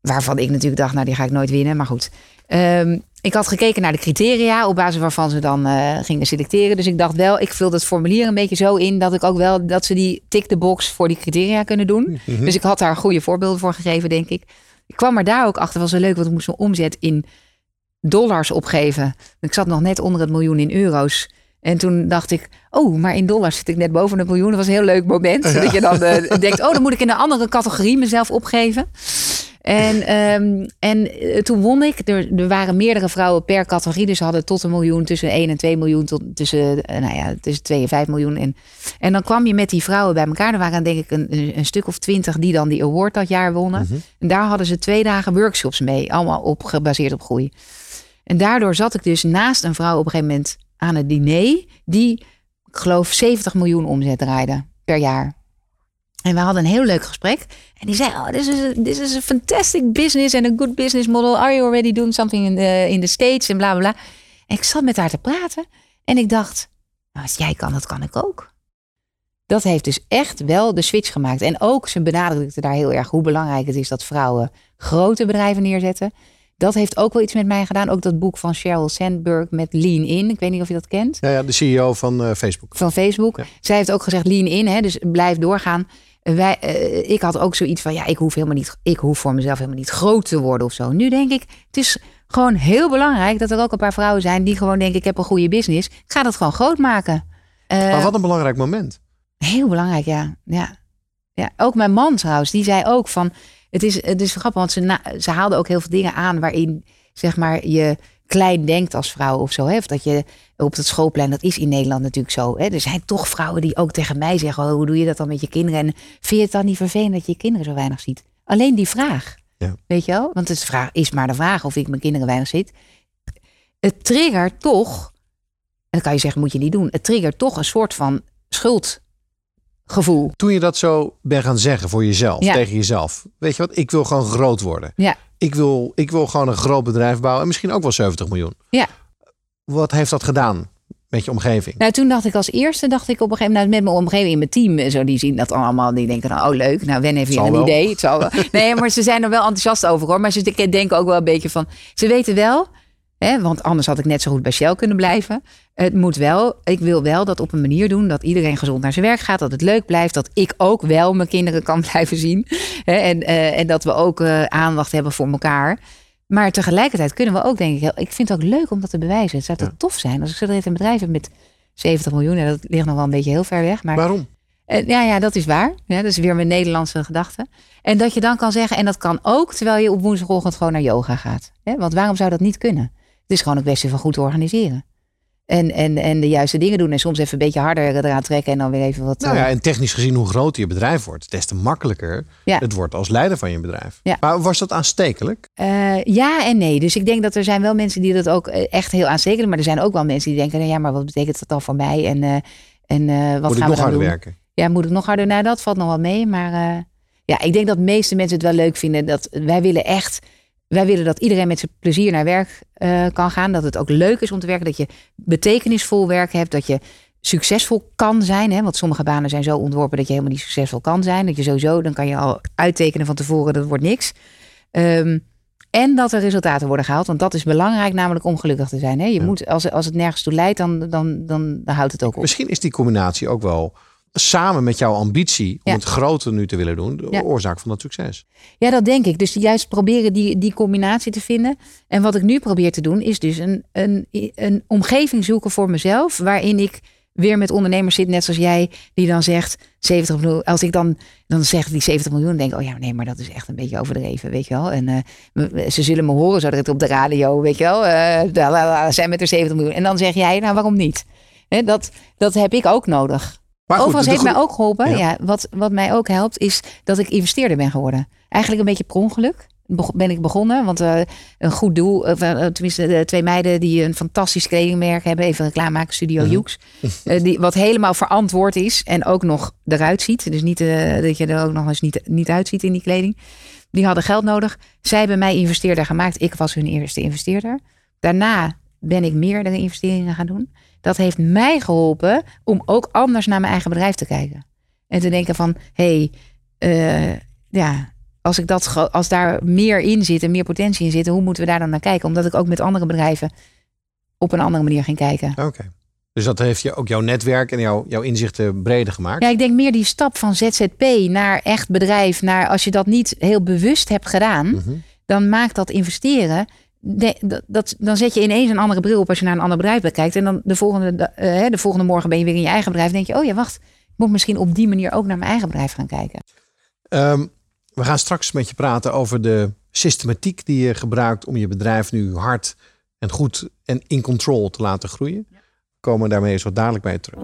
Speaker 3: Waarvan ik natuurlijk dacht, nou die ga ik nooit winnen. Maar goed, Ehm, ik had gekeken naar de criteria op basis waarvan ze dan eh, gingen selecteren. Dus ik dacht wel, ik vulde het formulier een beetje zo in dat ik ook wel dat ze die tick the box voor die criteria kunnen doen. Dus ik had daar goede voorbeelden voor gegeven, denk ik. Ik kwam er daar ook achter, was wel leuk, want ik moest mijn omzet in dollars opgeven. Ik zat nog net onder het miljoen in euro's. En toen dacht ik, oh, maar in dollars zit ik net boven het miljoen. Dat was een heel leuk moment. Dat je dan eh, denkt, oh, dan moet ik in een andere categorie mezelf opgeven. En, ehm, en eh, toen won ik. Er, er waren meerdere vrouwen per categorie. Dus ze hadden tot een miljoen, tussen 1 en 2 miljoen, tot tussen, eh, nou ja, tussen 2 en 5 miljoen. En, en dan kwam je met die vrouwen bij elkaar. Er waren denk ik een, een stuk of twintig die dan die award dat jaar wonnen. En daar hadden ze twee dagen workshops mee. Allemaal op, gebaseerd op groei. En daardoor zat ik dus naast een vrouw op een gegeven moment aan het diner. Die, geloof, 70 miljoen omzet draaide per jaar. En we hadden een heel leuk gesprek. En die zei, oh, this is this is fantastic business and a good business model. Are you already doing something in the, in the States? En bla, bla. En ik zat met haar te praten. En ik dacht, nou, als jij kan, dat kan ik ook. Dat heeft dus echt wel de switch gemaakt. En ook, ze benadrukte daar heel erg hoe belangrijk het is dat vrouwen grote bedrijven neerzetten. Dat heeft ook wel iets met mij gedaan. Ook dat boek van Sheryl Sandberg met Lean In. Ik weet niet of je dat kent
Speaker 2: Ja, ja, de CEO van eh, Facebook.
Speaker 3: van Facebook.
Speaker 2: Ja.
Speaker 3: Zij heeft ook gezegd lean in, hè, dus blijf doorgaan. Wij, eh, ik had ook zoiets van, ja, ik hoef helemaal niet, ik hoef voor mezelf helemaal niet groot te worden of zo. Nu denk ik, het is gewoon heel belangrijk dat er ook een paar vrouwen zijn die gewoon denken, ik heb een goede business. Ik ga dat gewoon groot maken. Eh,
Speaker 2: Maar wat een belangrijk moment.
Speaker 3: Heel belangrijk, ja. ja. ja. Ook mijn man trouwens, die zei ook van... Het is, het is grappig, want ze, na- ze haalde ook heel veel dingen aan... waarin zeg maar, je klein denkt als vrouw of zo. Hè? Of dat je op het schoolplein, dat is in Nederland natuurlijk zo. Hè? Er zijn toch vrouwen die ook tegen mij zeggen... Oh, hoe doe je dat dan met je kinderen? En vind je het dan niet vervelend dat je je kinderen zo weinig ziet? Alleen die vraag,
Speaker 2: Ja.
Speaker 3: weet je wel? Want het is, vraag, is maar de vraag of ik mijn kinderen weinig zit. Het triggert toch... En dan kan je zeggen, moet je niet doen. Het triggert toch een soort van schuldgevoel.
Speaker 2: Toen je dat zo bent gaan zeggen voor jezelf,
Speaker 3: Ja.
Speaker 2: tegen jezelf. Weet je wat, ik wil gewoon groot worden.
Speaker 3: Ja.
Speaker 2: Ik wil, ik wil gewoon een groot bedrijf bouwen. En misschien ook wel 70 miljoen.
Speaker 3: Ja.
Speaker 2: Wat heeft dat gedaan met je omgeving?
Speaker 3: Nou, toen dacht ik als eerste, dacht ik op een gegeven moment met mijn omgeving in mijn team, en zo, die zien dat allemaal, die denken dan, oh leuk, nou Wen heeft weer
Speaker 2: Zal
Speaker 3: een
Speaker 2: wel.
Speaker 3: idee. Het zal wel. Nee, maar ze zijn er wel enthousiast over hoor. Maar ze denken ook wel een beetje van, ze weten wel, hè, want anders had ik net zo goed bij Shell kunnen blijven. Het moet wel, ik wil wel dat op een manier doen dat iedereen gezond naar zijn werk gaat, dat het leuk blijft, dat ik ook wel mijn kinderen kan blijven zien. Hè, en, eh, en dat we ook eh, aandacht hebben voor elkaar. Maar tegelijkertijd kunnen we ook, denk ik, heel- ik vind het ook leuk om dat te bewijzen. Het zou toch tof zijn als ik zo een bedrijf heb met 70 miljoen. En dat ligt nog wel een beetje heel ver weg. Maar
Speaker 2: Waarom?
Speaker 3: eh, ja, ja, dat is waar. Ja, dat is weer mijn Nederlandse gedachte. En dat je dan kan zeggen, en dat kan ook terwijl je op woensdagochtend gewoon naar yoga gaat. Hè? Want waarom zou dat niet kunnen? Het is gewoon een kwestie van goed organiseren. En, en, en de juiste dingen doen. En soms even een beetje harder eraan trekken en dan weer even wat.
Speaker 2: Nou
Speaker 3: eh,
Speaker 2: ja, en technisch gezien, hoe groter je bedrijf wordt, des te makkelijker
Speaker 3: Ja.
Speaker 2: het wordt als leider van je bedrijf.
Speaker 3: Ja.
Speaker 2: Maar was dat aanstekelijk?
Speaker 3: Eh, ja en nee. Dus ik denk dat er zijn wel mensen die dat ook eh, echt heel aanstekelen. Maar er zijn ook wel mensen die denken, nou ja, maar wat betekent dat dan voor mij? En, eh, en eh, wat
Speaker 2: Moet ik
Speaker 3: gaan we
Speaker 2: nog harder
Speaker 3: doen?
Speaker 2: werken?
Speaker 3: Ja, moet ik nog harder? Nou, dat valt nog wel mee. Maar eh, ja, ik denk dat de meeste mensen het wel leuk vinden. Dat wij willen echt, wij willen dat iedereen met zijn plezier naar werk eh, kan gaan. Dat het ook leuk is om te werken. Dat je betekenisvol werk hebt. Dat je succesvol kan zijn. Hè? Want sommige banen zijn zo ontworpen dat je helemaal niet succesvol kan zijn. Dat je sowieso, dan kan je al uittekenen van tevoren, dat wordt niks. Ehm, En dat er resultaten worden gehaald. Want dat is belangrijk, namelijk om gelukkig te zijn. Hè? Je moet, als, als het nergens toe leidt, dan, dan, dan, dan houdt het ook op.
Speaker 2: Misschien is die combinatie ook wel samen met jouw ambitie om
Speaker 3: Ja.
Speaker 2: het groter nu te willen doen, de
Speaker 3: Ja.
Speaker 2: oorzaak van dat succes.
Speaker 3: Ja, dat denk ik. Dus juist proberen die, die combinatie te vinden. En wat ik nu probeer te doen, is dus een, een, een omgeving zoeken voor mezelf. Waarin ik weer met ondernemers zit, net zoals jij, die dan zegt 70 miljoen. Als ik dan, dan zeg die 70 miljoen, denk ik, oh ja, nee, maar dat is echt een beetje overdreven, weet je wel. En eh, ze zullen me horen zo direct op de radio, weet je wel. la, zijn met er 70 miljoen. En dan zeg jij, nou, waarom niet? Hè, dat, dat heb ik ook nodig.
Speaker 2: Maar
Speaker 3: Overigens heeft mij ook geholpen.
Speaker 2: Ja.
Speaker 3: Ja. wat, wat mij ook helpt, is dat ik investeerder ben geworden. Eigenlijk een beetje per ongeluk ben ik begonnen. Want eh, een goed doel, of, eh, tenminste de twee meiden die een fantastisch kledingmerk hebben. Even reclame maken, Studio
Speaker 2: Mhm.
Speaker 3: Jukes. Eh, die, wat helemaal verantwoord is en ook nog eruit ziet. Dus niet dat je er ook nog eens niet, niet uitziet in die kleding. Die hadden geld nodig. Zij hebben mij investeerder gemaakt. Ik was hun eerste investeerder. Daarna ben ik meerdere investeringen gaan doen. Dat heeft mij geholpen om ook anders naar mijn eigen bedrijf te kijken. En te denken van, hé, hey, eh, ja, als, ik dat, als daar meer in zit en meer potentie in zit, hoe moeten we daar dan naar kijken? Omdat ik ook met andere bedrijven op een andere manier ging kijken.
Speaker 2: Oké. Dus dat heeft je ook jouw netwerk en jouw, jouw inzichten breder gemaakt.
Speaker 3: Ja, ik denk meer die stap van ZZP naar echt bedrijf, naar als je dat niet heel bewust hebt gedaan,
Speaker 2: Mhm.
Speaker 3: dan maakt dat investeren. De- dat, dat, dan zet je ineens een andere bril op als je naar een ander bedrijf bekijkt. En dan de volgende, da- eh, de volgende morgen ben je weer in je eigen bedrijf. denk je, oh ja, wacht. Ik moet misschien op die manier ook naar mijn eigen bedrijf gaan kijken.
Speaker 2: Ehm, we gaan straks met je praten over de systematiek die je gebruikt om je bedrijf nu hard en goed en in control te laten groeien. We komen daarmee zo dadelijk bij je terug.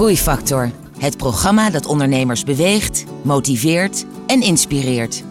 Speaker 7: Groeifactor. Het programma dat ondernemers beweegt, motiveert en inspireert.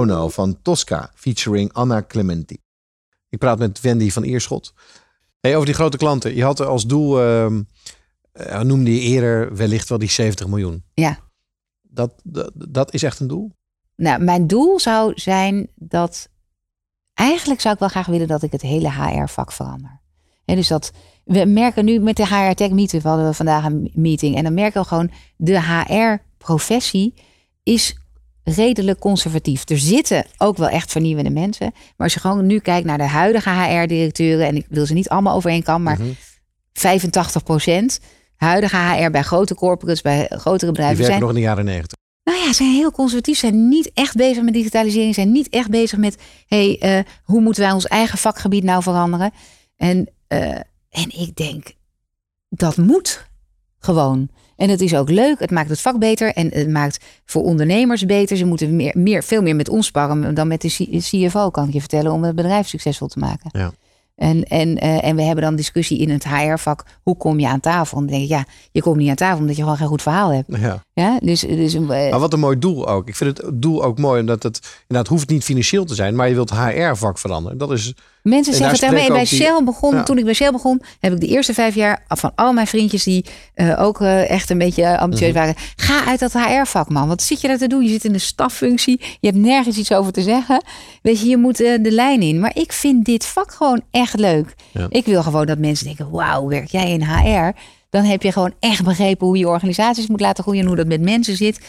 Speaker 8: Ono
Speaker 2: van Tosca, featuring Anna Clementi. Ik praat met Wendy van Eerschot. Hey, over die grote klanten. Je had als doel, ehm, eh, noemde je eerder wellicht wel die 70 miljoen.
Speaker 3: Ja.
Speaker 2: Dat, dat, dat is echt een doel?
Speaker 3: Nou, mijn doel zou zijn dat. Eigenlijk zou ik wel graag willen dat ik het hele HR-vak verander. Hè, dus dat we merken nu met de HR Tech Meeting, we hadden we vandaag een meeting. En dan merken we gewoon, de HR-professie is redelijk conservatief. Er zitten ook wel echt vernieuwende mensen. Maar als je gewoon nu kijkt naar de huidige HR-directeuren, en ik wil ze niet allemaal over één kam, maar
Speaker 2: Mhm.
Speaker 3: 85 procent. Huidige HR bij grote corporates, bij grotere
Speaker 2: Die
Speaker 3: bedrijven
Speaker 2: werken
Speaker 3: zijn
Speaker 2: nog in de jaren 90.
Speaker 3: nou ja, zijn heel conservatief, zijn niet echt bezig met digitalisering, zijn niet echt bezig met, hey, eh, hoe moeten wij ons eigen vakgebied nou veranderen? En, eh, en ik denk, dat moet gewoon. En het is ook leuk, het maakt het vak beter en het maakt voor ondernemers beter. Ze moeten meer, meer, veel meer met ons sparren dan met de CFO, kan ik je vertellen, om het bedrijf succesvol te maken.
Speaker 2: Ja.
Speaker 3: En, en, eh, en we hebben dan discussie in het HR-vak. Hoe kom je aan tafel? En dan denk ik, ja, je komt niet aan tafel omdat je gewoon geen goed verhaal hebt.
Speaker 2: Ja.
Speaker 3: Ja, dus, dus eh,
Speaker 2: Maar wat een mooi doel ook. Ik vind het doel ook mooi, omdat het inderdaad hoeft niet financieel te zijn, maar je wilt HR-vak veranderen. Dat is
Speaker 3: Mensen
Speaker 2: En
Speaker 3: zeggen tegen mij, bij Shell begon,
Speaker 2: Ja.
Speaker 3: toen ik bij Shell begon, heb ik de eerste vijf jaar van al mijn vriendjes die eh, ook eh, echt een beetje ambitieus
Speaker 2: Mhm.
Speaker 3: waren. Ga uit dat HR-vak, man. Wat zit je daar te doen? Je zit in de staffunctie. Je hebt nergens iets over te zeggen. Weet je, je moet eh, de lijn in. Maar ik vind dit vak gewoon echt leuk.
Speaker 2: Ja.
Speaker 3: Ik wil gewoon dat mensen denken, wauw, werk jij in HR? Dan heb je gewoon echt begrepen hoe je organisaties moet laten groeien en hoe dat met mensen zit.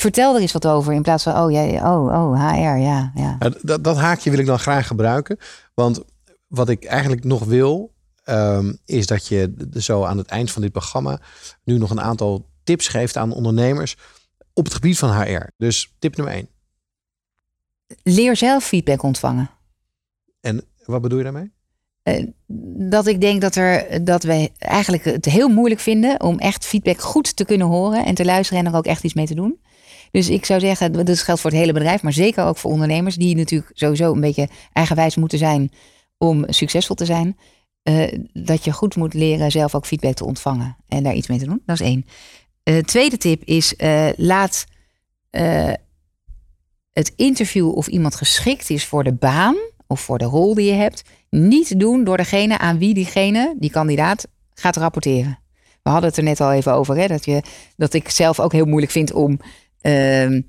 Speaker 3: Vertel er eens wat over. In plaats van, oh, jij, oh, oh, HR, ja, ja.
Speaker 2: Nou, dat, dat haakje wil ik dan graag gebruiken. Want wat ik eigenlijk nog wil, ehm, is dat je zo aan het eind van dit programma nu nog een aantal tips geeft aan ondernemers op het gebied van HR. Dus tip nummer één.
Speaker 3: Leer zelf feedback ontvangen.
Speaker 2: En wat bedoel je daarmee?
Speaker 3: Eh, dat ik denk dat, er, dat we eigenlijk het heel moeilijk vinden om echt feedback goed te kunnen horen en te luisteren en er ook echt iets mee te doen. Dus ik zou zeggen, dat geldt voor het hele bedrijf, maar zeker ook voor ondernemers die natuurlijk sowieso een beetje eigenwijs moeten zijn om succesvol te zijn. eh, dat je goed moet leren zelf ook feedback te ontvangen en daar iets mee te doen. Dat is één. Eh, tweede tip is eh, laat het interview of iemand geschikt is voor de baan of voor de rol die je hebt, niet doen door degene aan wie diegene, die kandidaat, gaat rapporteren. We hadden het er net al even over, hè, dat, je, dat ik zelf ook heel moeilijk vind om ehm,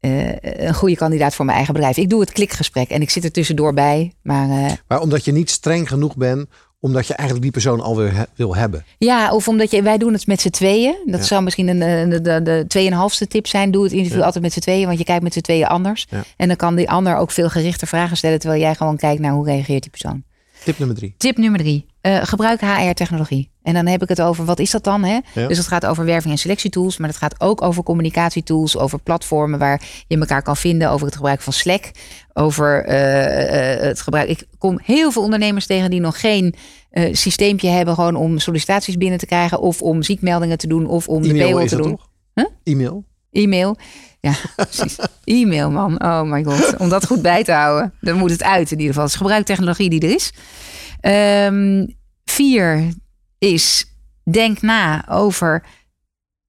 Speaker 3: eh, een goede kandidaat voor mijn eigen bedrijf. Ik doe het klikgesprek en ik zit er tussendoor bij. Maar eh,
Speaker 2: Maar omdat je niet streng genoeg bent, omdat je eigenlijk die persoon alweer he- wil hebben.
Speaker 3: ja, of omdat je, wij doen het met z'n tweeën. Dat
Speaker 2: Ja.
Speaker 3: zou misschien een, de, de, de tweeënhalfste tip zijn. Doe het interview
Speaker 2: Ja.
Speaker 3: altijd met z'n tweeën, want je kijkt met z'n tweeën anders.
Speaker 2: Ja.
Speaker 3: En dan kan die ander ook veel gerichter vragen stellen, terwijl jij gewoon kijkt naar hoe reageert die persoon.
Speaker 2: Tip nummer drie.
Speaker 3: Tip nummer drie. Eh, gebruik HR-technologie. En dan heb ik het over, wat is dat dan? Hè?
Speaker 2: Ja.
Speaker 3: Dus het gaat over werving- en selectietools. Maar het gaat ook over communicatietools. Over platformen waar je elkaar kan vinden. Over het gebruik van Slack. Over eh, eh, het gebruik... Ik kom heel veel ondernemers tegen die nog geen systeempje hebben. Gewoon om sollicitaties binnen te krijgen. Of om ziekmeldingen te doen. Of om de payroll
Speaker 2: is
Speaker 3: te doen. Huh?
Speaker 2: E-mail.
Speaker 3: E-mail. Ja, precies. E-mail, man. Oh my god. Om dat goed bij te houden. Dan moet het uit in ieder geval. Dus gebruik technologie die er is. Ehm, vier is denk na over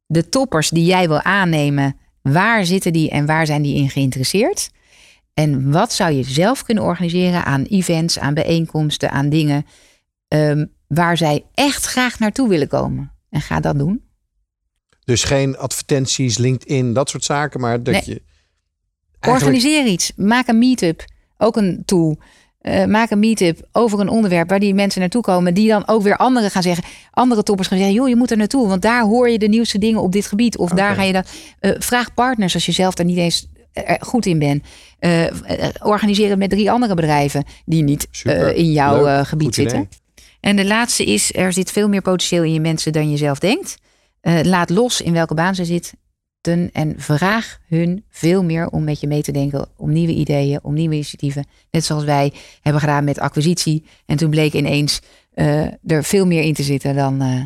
Speaker 3: de toppers die jij wil aannemen. Waar zitten die en waar zijn die in geïnteresseerd? En wat zou je zelf kunnen organiseren aan events, aan bijeenkomsten, aan dingen ehm, waar zij echt graag naartoe willen komen? En ga dat doen.
Speaker 2: Dus geen advertenties, LinkedIn, dat soort zaken. Maar dat
Speaker 3: Nee.
Speaker 2: je eigenlijk
Speaker 3: Organiseer iets. Maak een meetup. Ook een tool. Eh, maak een meetup over een onderwerp waar die mensen naartoe komen. Die dan ook weer anderen gaan zeggen. Andere toppers gaan zeggen. joh, je moet er naartoe. Want daar hoor je de nieuwste dingen op dit gebied. Of daar ga je dat. eh, vraag partners als je zelf daar niet eens eh, goed in bent. Eh, organiseer het met drie andere bedrijven. Die niet
Speaker 2: Super.
Speaker 3: in jouw
Speaker 2: Leuk.
Speaker 3: gebied
Speaker 2: idee.
Speaker 3: zitten. En de laatste is. Er zit veel meer potentieel in je mensen dan je zelf denkt. Laat los in welke baan ze zitten. En vraag hun veel meer om met je mee te denken. Om nieuwe ideeën, om nieuwe initiatieven. Net zoals wij hebben gedaan met acquisitie. En toen bleek ineens eh, er veel meer in te zitten dan eh,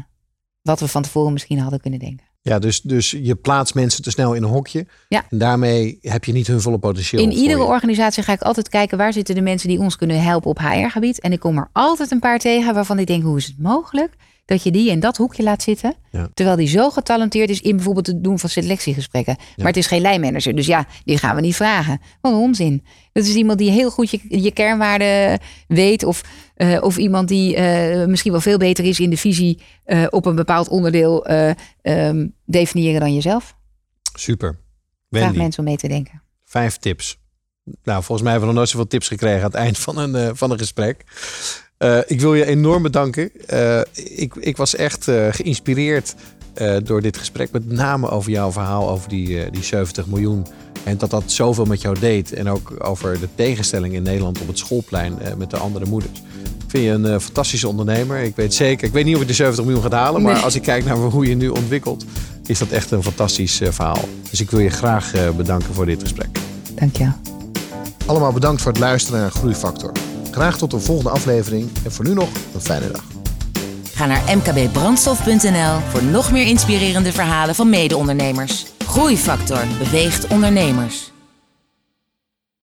Speaker 3: wat we van tevoren misschien hadden kunnen denken.
Speaker 2: Ja, dus, dus je plaatst mensen te snel in een hokje.
Speaker 3: Ja.
Speaker 2: En daarmee heb je niet hun volle potentieel.
Speaker 3: In iedere
Speaker 2: je.
Speaker 3: organisatie ga ik altijd kijken waar zitten de mensen die ons kunnen helpen op HR-gebied. En ik kom er altijd een paar tegen waarvan ik denk, hoe is het mogelijk dat je die in dat hoekje laat zitten?
Speaker 2: Ja.
Speaker 3: Terwijl die zo getalenteerd is in bijvoorbeeld het doen van selectiegesprekken. Maar het is geen lijnmanager, dus ja, die gaan we niet vragen. Wat een onzin. Dat is iemand die heel goed je, je kernwaarden weet. Of, eh, of iemand die eh, misschien wel veel beter is in de visie eh, op een bepaald onderdeel eh, ehm, definiëren dan jezelf.
Speaker 2: Super.
Speaker 3: Vraag
Speaker 2: Wendy,
Speaker 3: mensen om mee te denken.
Speaker 2: vijf tips. Nou, volgens mij hebben we nog nooit zoveel tips gekregen aan het eind van een, van een gesprek. Eh, ik wil je enorm bedanken. Eh, ik, ik was echt eh, geïnspireerd eh, door dit gesprek. Met name over jouw verhaal over die, eh, die 70 miljoen. En dat dat zoveel met jou deed. En ook over de tegenstelling in Nederland op het schoolplein eh, met de andere moeders. Ik vind je een fantastische ondernemer. Ik weet zeker, ik weet niet of ik de 70 miljoen gaat halen. Maar
Speaker 3: Nee.
Speaker 2: als ik kijk naar hoe je nu ontwikkelt, is dat echt een fantastisch verhaal. Dus ik wil je graag eh, bedanken voor dit gesprek.
Speaker 3: Dankjewel.
Speaker 2: Allemaal bedankt voor het luisteren naar Groeifactor. Graag tot de volgende aflevering en voor nu nog een fijne dag.
Speaker 1: Ga naar mkbbrandstof.nl voor nog meer inspirerende verhalen van mede-ondernemers. Groeifactor beweegt ondernemers.